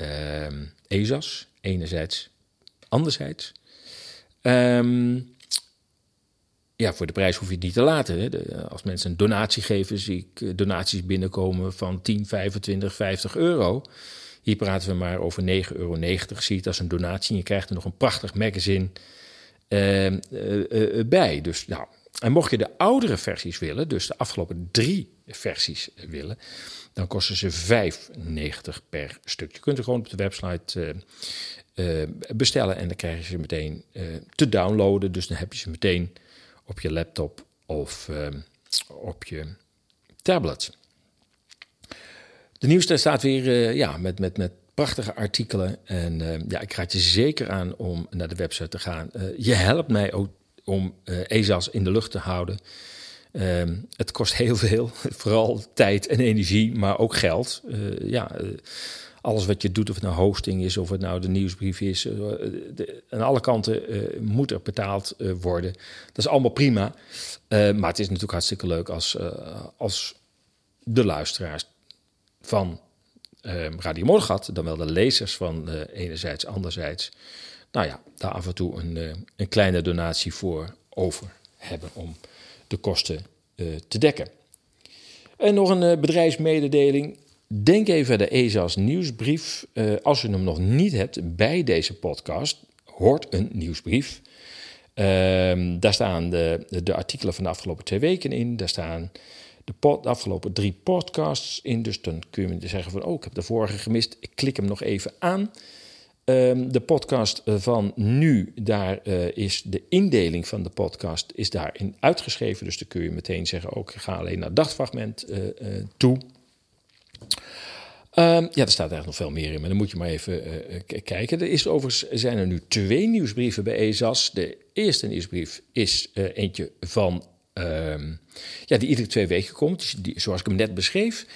uh, ESAS, enerzijds, anderzijds. Um, ja, voor de prijs hoef je het niet te laten. Hè. De, als mensen een donatie geven, zie ik eh, donaties binnenkomen van 10, 25, 50 euro. Hier praten we maar over 9,90 euro. Zie het als een donatie en je krijgt er nog een prachtig magazine uh, uh, bij. Dus nou, en mocht je de oudere versies willen, dus de afgelopen drie versies willen, dan kosten ze 5,90 per stuk. Je kunt er gewoon op de website uh, uh, bestellen en dan krijg je ze meteen uh, te downloaden. Dus dan heb je ze meteen op je laptop of op je tablet. De nieuwste staat weer ja, met, met, met prachtige artikelen. En ja, ik raad je zeker aan om naar de website te gaan. je helpt mij ook om ESAS in de lucht te houden. Ehm, het kost heel veel, vooral tijd en energie, maar ook geld. ja, alles wat je doet, of het nou hosting is, of het nou de nieuwsbrief is, uh, aan alle kanten uh, moet er betaald uh, worden. Dat is allemaal prima. maar het is natuurlijk hartstikke leuk als, als de luisteraars van Radio Morgat, dan wel de lezers van enerzijds, anderzijds, nou ja, daar af en toe een, een kleine donatie voor over hebben om de kosten te dekken. En nog een bedrijfsmededeling. Denk even de ESA's nieuwsbrief. Als je hem nog niet hebt bij deze podcast, hoort een nieuwsbrief. Uh, daar staan de, de, artikelen van de afgelopen twee weken in. Daar staan de, de, afgelopen drie podcasts in. Dus dan kun je zeggen van, oh, ik heb de vorige gemist. Ik klik hem nog even aan. Um, de podcast van nu, daar uh, is de indeling van de podcast is daarin uitgeschreven. Dus dan kun je meteen zeggen, ook ga alleen naar dagfragment uh, toe. Um, ja, er staat eigenlijk nog veel meer in, maar dan moet je maar even kijken. Er is overigens zijn er nu twee nieuwsbrieven bij ESAS. De eerste nieuwsbrief is eentje van uh, ja, die iedere twee weken komt, zoals ik hem net beschreef.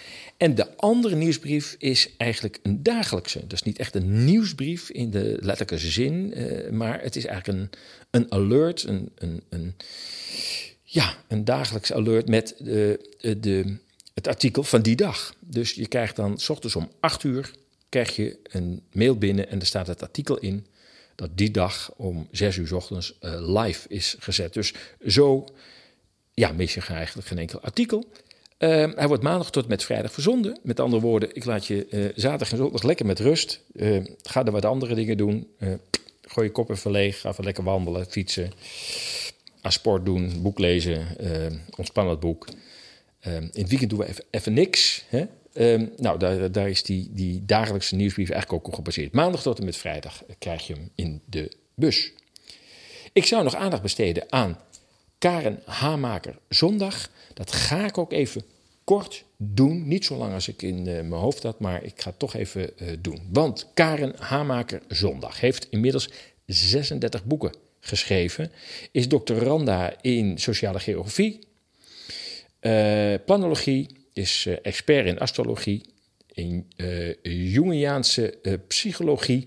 En de andere nieuwsbrief is eigenlijk een dagelijkse. Is niet echt een nieuwsbrief in de letterlijke zin, uh, maar het is eigenlijk een, een alert, een, een, een, ja, een dagelijks alert met de, de het artikel van die dag. Dus je krijgt dan s ochtends om 8 uur krijg je een mail binnen en er staat het artikel in dat die dag om 6 uur s ochtends uh, live is gezet. Dus zo ja, mis je eigenlijk geen enkel artikel. Uh, hij wordt maandag tot met vrijdag verzonden. Met andere woorden, ik laat je uh, zaterdag en zondag lekker met rust. Uh, ga er wat andere dingen doen. gooi je kop even leeg. Ga even lekker wandelen, fietsen. Aan sport doen, boek lezen. ontspannend boek. Um, in het weekend doen we even, niks. Hè? Nou, daar, daar, is die, die dagelijkse nieuwsbrief eigenlijk ook op gebaseerd. Maandag tot en met vrijdag krijg je hem in de bus. Ik zou nog aandacht besteden aan Karen Hamaker zondag. Dat ga ik ook even kort doen. Niet zo lang als ik in uh, mijn hoofd had, maar ik ga het toch even uh, doen. Want Karen Hamaker zondag heeft inmiddels 36 boeken geschreven. Is doctoranda in sociale geografie uh, planologie is expert in astrologie, in Jungiaanse psychologie.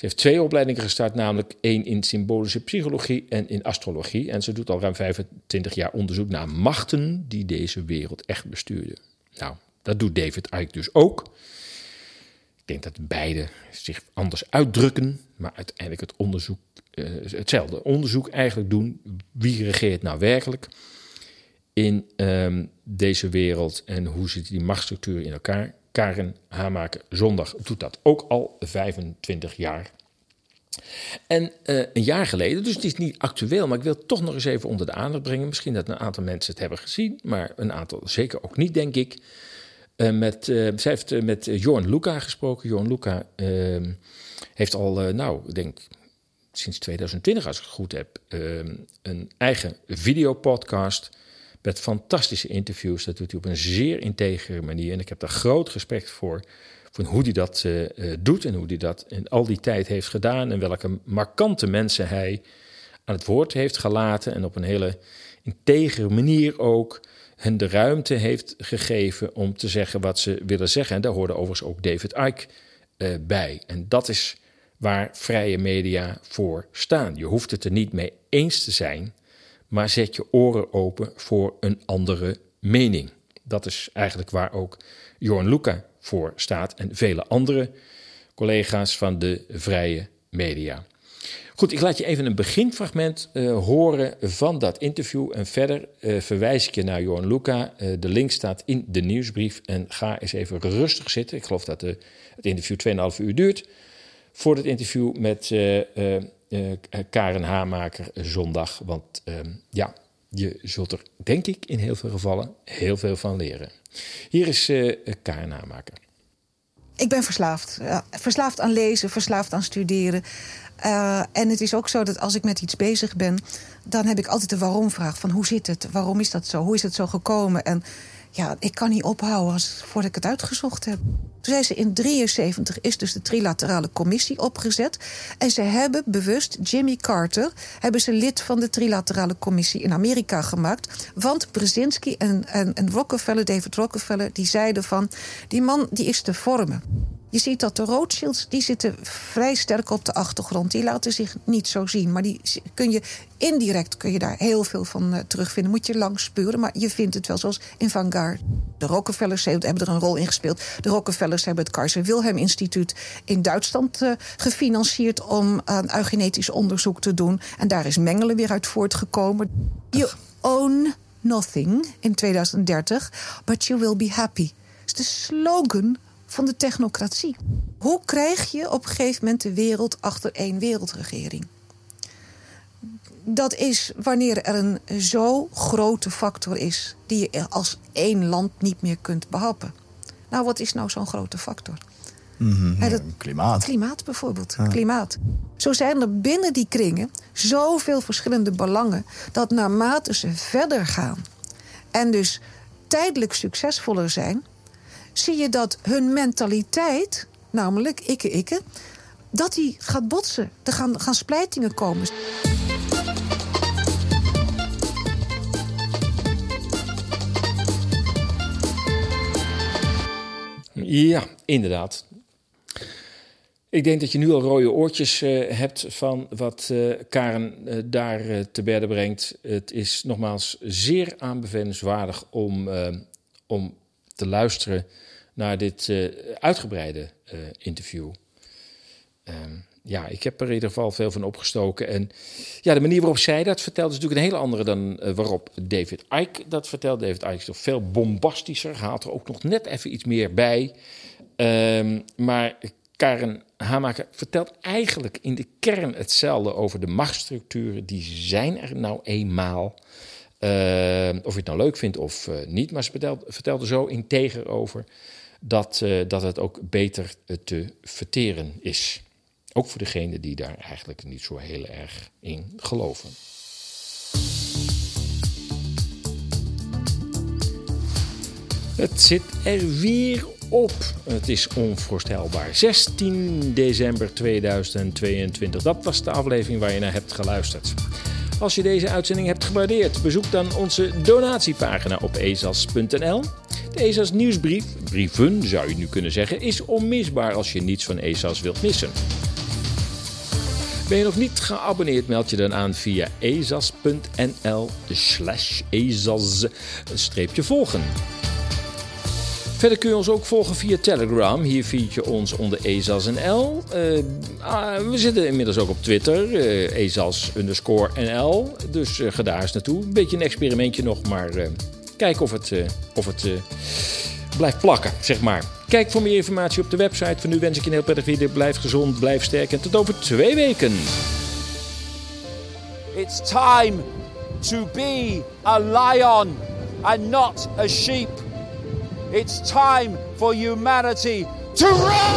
Ze heeft twee opleidingen gestart, namelijk één in symbolische psychologie en in astrologie. En ze doet al ruim 25 jaar onderzoek naar machten die deze wereld echt bestuurden. Nou, dat doet David Icke dus ook. Ik denk dat beide zich anders uitdrukken, maar uiteindelijk het onderzoek, hetzelfde onderzoek eigenlijk doen. Wie regeert nou werkelijk? in um, deze wereld en hoe zitten die machtsstructuren in elkaar. Karen Hamaker Zondag doet dat ook al 25 jaar. En uh, een jaar geleden, dus het is niet actueel, maar ik wil het toch nog eens even onder de aandacht brengen. Misschien dat een aantal mensen het hebben gezien, maar een aantal zeker ook niet, denk ik. Uh, met, uh, zij heeft met Jorn Luca gesproken. Jorn Luca ehm, heeft al, nou, ik denk sinds 2020, als ik het goed heb, ehm, een eigen videopodcast met fantastische interviews. Dat doet hij op een zeer integere manier. En ik heb daar groot respect voor. Van hoe hij dat uh, doet en hoe hij dat in al die tijd heeft gedaan. En welke markante mensen hij aan het woord heeft gelaten. En op een hele integere manier ook hen de ruimte heeft gegeven om te zeggen wat ze willen zeggen. En daar hoorde overigens ook David Icke uh, bij. En dat is waar vrije media voor staan. Je hoeft het er niet mee eens te zijn maar zet je oren open voor een andere mening. Dat is eigenlijk waar ook Jorn Luca voor staat en vele andere collega's van de vrije media. Goed, ik laat je even een beginfragment uh, horen van dat interview. En verder uh, verwijs ik je naar Jorn Luca. Uh, de link staat in de nieuwsbrief. En ga eens even rustig zitten. Ik geloof dat de, het interview 2,5 uur duurt. Voor het interview met Karen Hamaker zondag. Want uh, ja, je zult er, denk ik, in heel veel gevallen heel veel van leren. Hier is uh, Karen Hamaker. Ik ben verslaafd. verslaafd aan lezen, verslaafd aan studeren. En het is ook zo dat als ik met iets bezig ben, dan heb ik altijd de waarom-vraag: van hoe zit het? Waarom is dat zo? Hoe is het zo gekomen? En ja, ik kan niet ophouden als, voordat ik het uitgezocht heb. Toen ze, in 73 is dus de trilaterale commissie opgezet. En ze hebben bewust Jimmy Carter... hebben ze lid van de trilaterale commissie in Amerika gemaakt. Want Brzezinski en, en, en Rockefeller, David Rockefeller... die zeiden van, die man die is te vormen. Je ziet dat de Rothschilds die zitten vrij sterk op de achtergrond. Die laten zich niet zo zien. Maar die kun je indirect kun je daar heel veel van uh, terugvinden. Moet je lang spuren, maar je vindt het wel zoals in Vanguard. De Rockefellers hebben er een rol in gespeeld. De Rockefellers hebben het Kaiser Wilhelm Instituut in Duitsland uh, gefinancierd om uh, eugenetisch onderzoek te doen. En daar is Mengele weer uit voortgekomen. You own nothing in 2030, but you will be happy. Dat is de slogan van de technocratie. Hoe krijg je op een gegeven moment de wereld achter één wereldregering? Dat is wanneer er een zo grote factor is die je als één land niet meer kunt behappen. Nou, wat is nou zo'n grote factor? Mm -hmm, dat, klimaat. Klimaat bijvoorbeeld. Ja. Klimaat. Zo zijn er binnen die kringen zoveel verschillende belangen dat naarmate ze verder gaan en dus tijdelijk succesvoller zijn, zie je dat hun mentaliteit, namelijk ikke ikke, dat die gaat botsen. Er gaan, gaan splijtingen komen. Ja, inderdaad. Ik denk dat je nu al rode oortjes uh, hebt van wat uh, Karen uh, daar te berden brengt. Het is nogmaals zeer aanbevelenswaardig om, om te luisteren naar dit uh, uitgebreide uh, interview. Um, ja, ik heb er in ieder geval veel van opgestoken. En ja, de manier waarop zij dat vertelt is natuurlijk een hele andere dan uh, waarop David Icke dat vertelt. David Icke is toch veel bombastischer, haalt er ook nog net even iets meer bij. Um, maar Karen Hamaker vertelt eigenlijk in de kern hetzelfde over de machtsstructuren. Die zijn er nou eenmaal. Uh, of je het nou leuk vindt of uh, niet. Maar ze vertelt er zo integer over dat, uh, dat het ook beter te verteren is. Ook voor degenen die daar eigenlijk niet zo heel erg in geloven. Het zit er weer op. Het is onvoorstelbaar. 16 december 2022. Dat was de aflevering waar je naar hebt geluisterd. Als je deze uitzending hebt gewaardeerd, bezoek dan onze donatiepagina op ezas.nl. De ESAS nieuwsbrief, brieven zou je nu kunnen zeggen, is onmisbaar als je niets van ESAS wilt missen. Ben je nog niet geabonneerd, meld je dan aan via ezas.nl slash ezas volgen. Verder kun je ons ook volgen via Telegram. Hier vind je ons onder EZASNL. Uh, uh, we zitten inmiddels ook op Twitter, uh, EZAS NL. Dus uh, ga daar eens naartoe. Een beetje een experimentje nog, maar kijk of het, of het blijft plakken, zeg maar. Kijk voor meer informatie op de website. Voor nu wens ik je een heel prettig video. Blijf gezond, blijf sterk en tot over twee weken. It's time to be a lion and not a sheep. It's time for humanity to rise!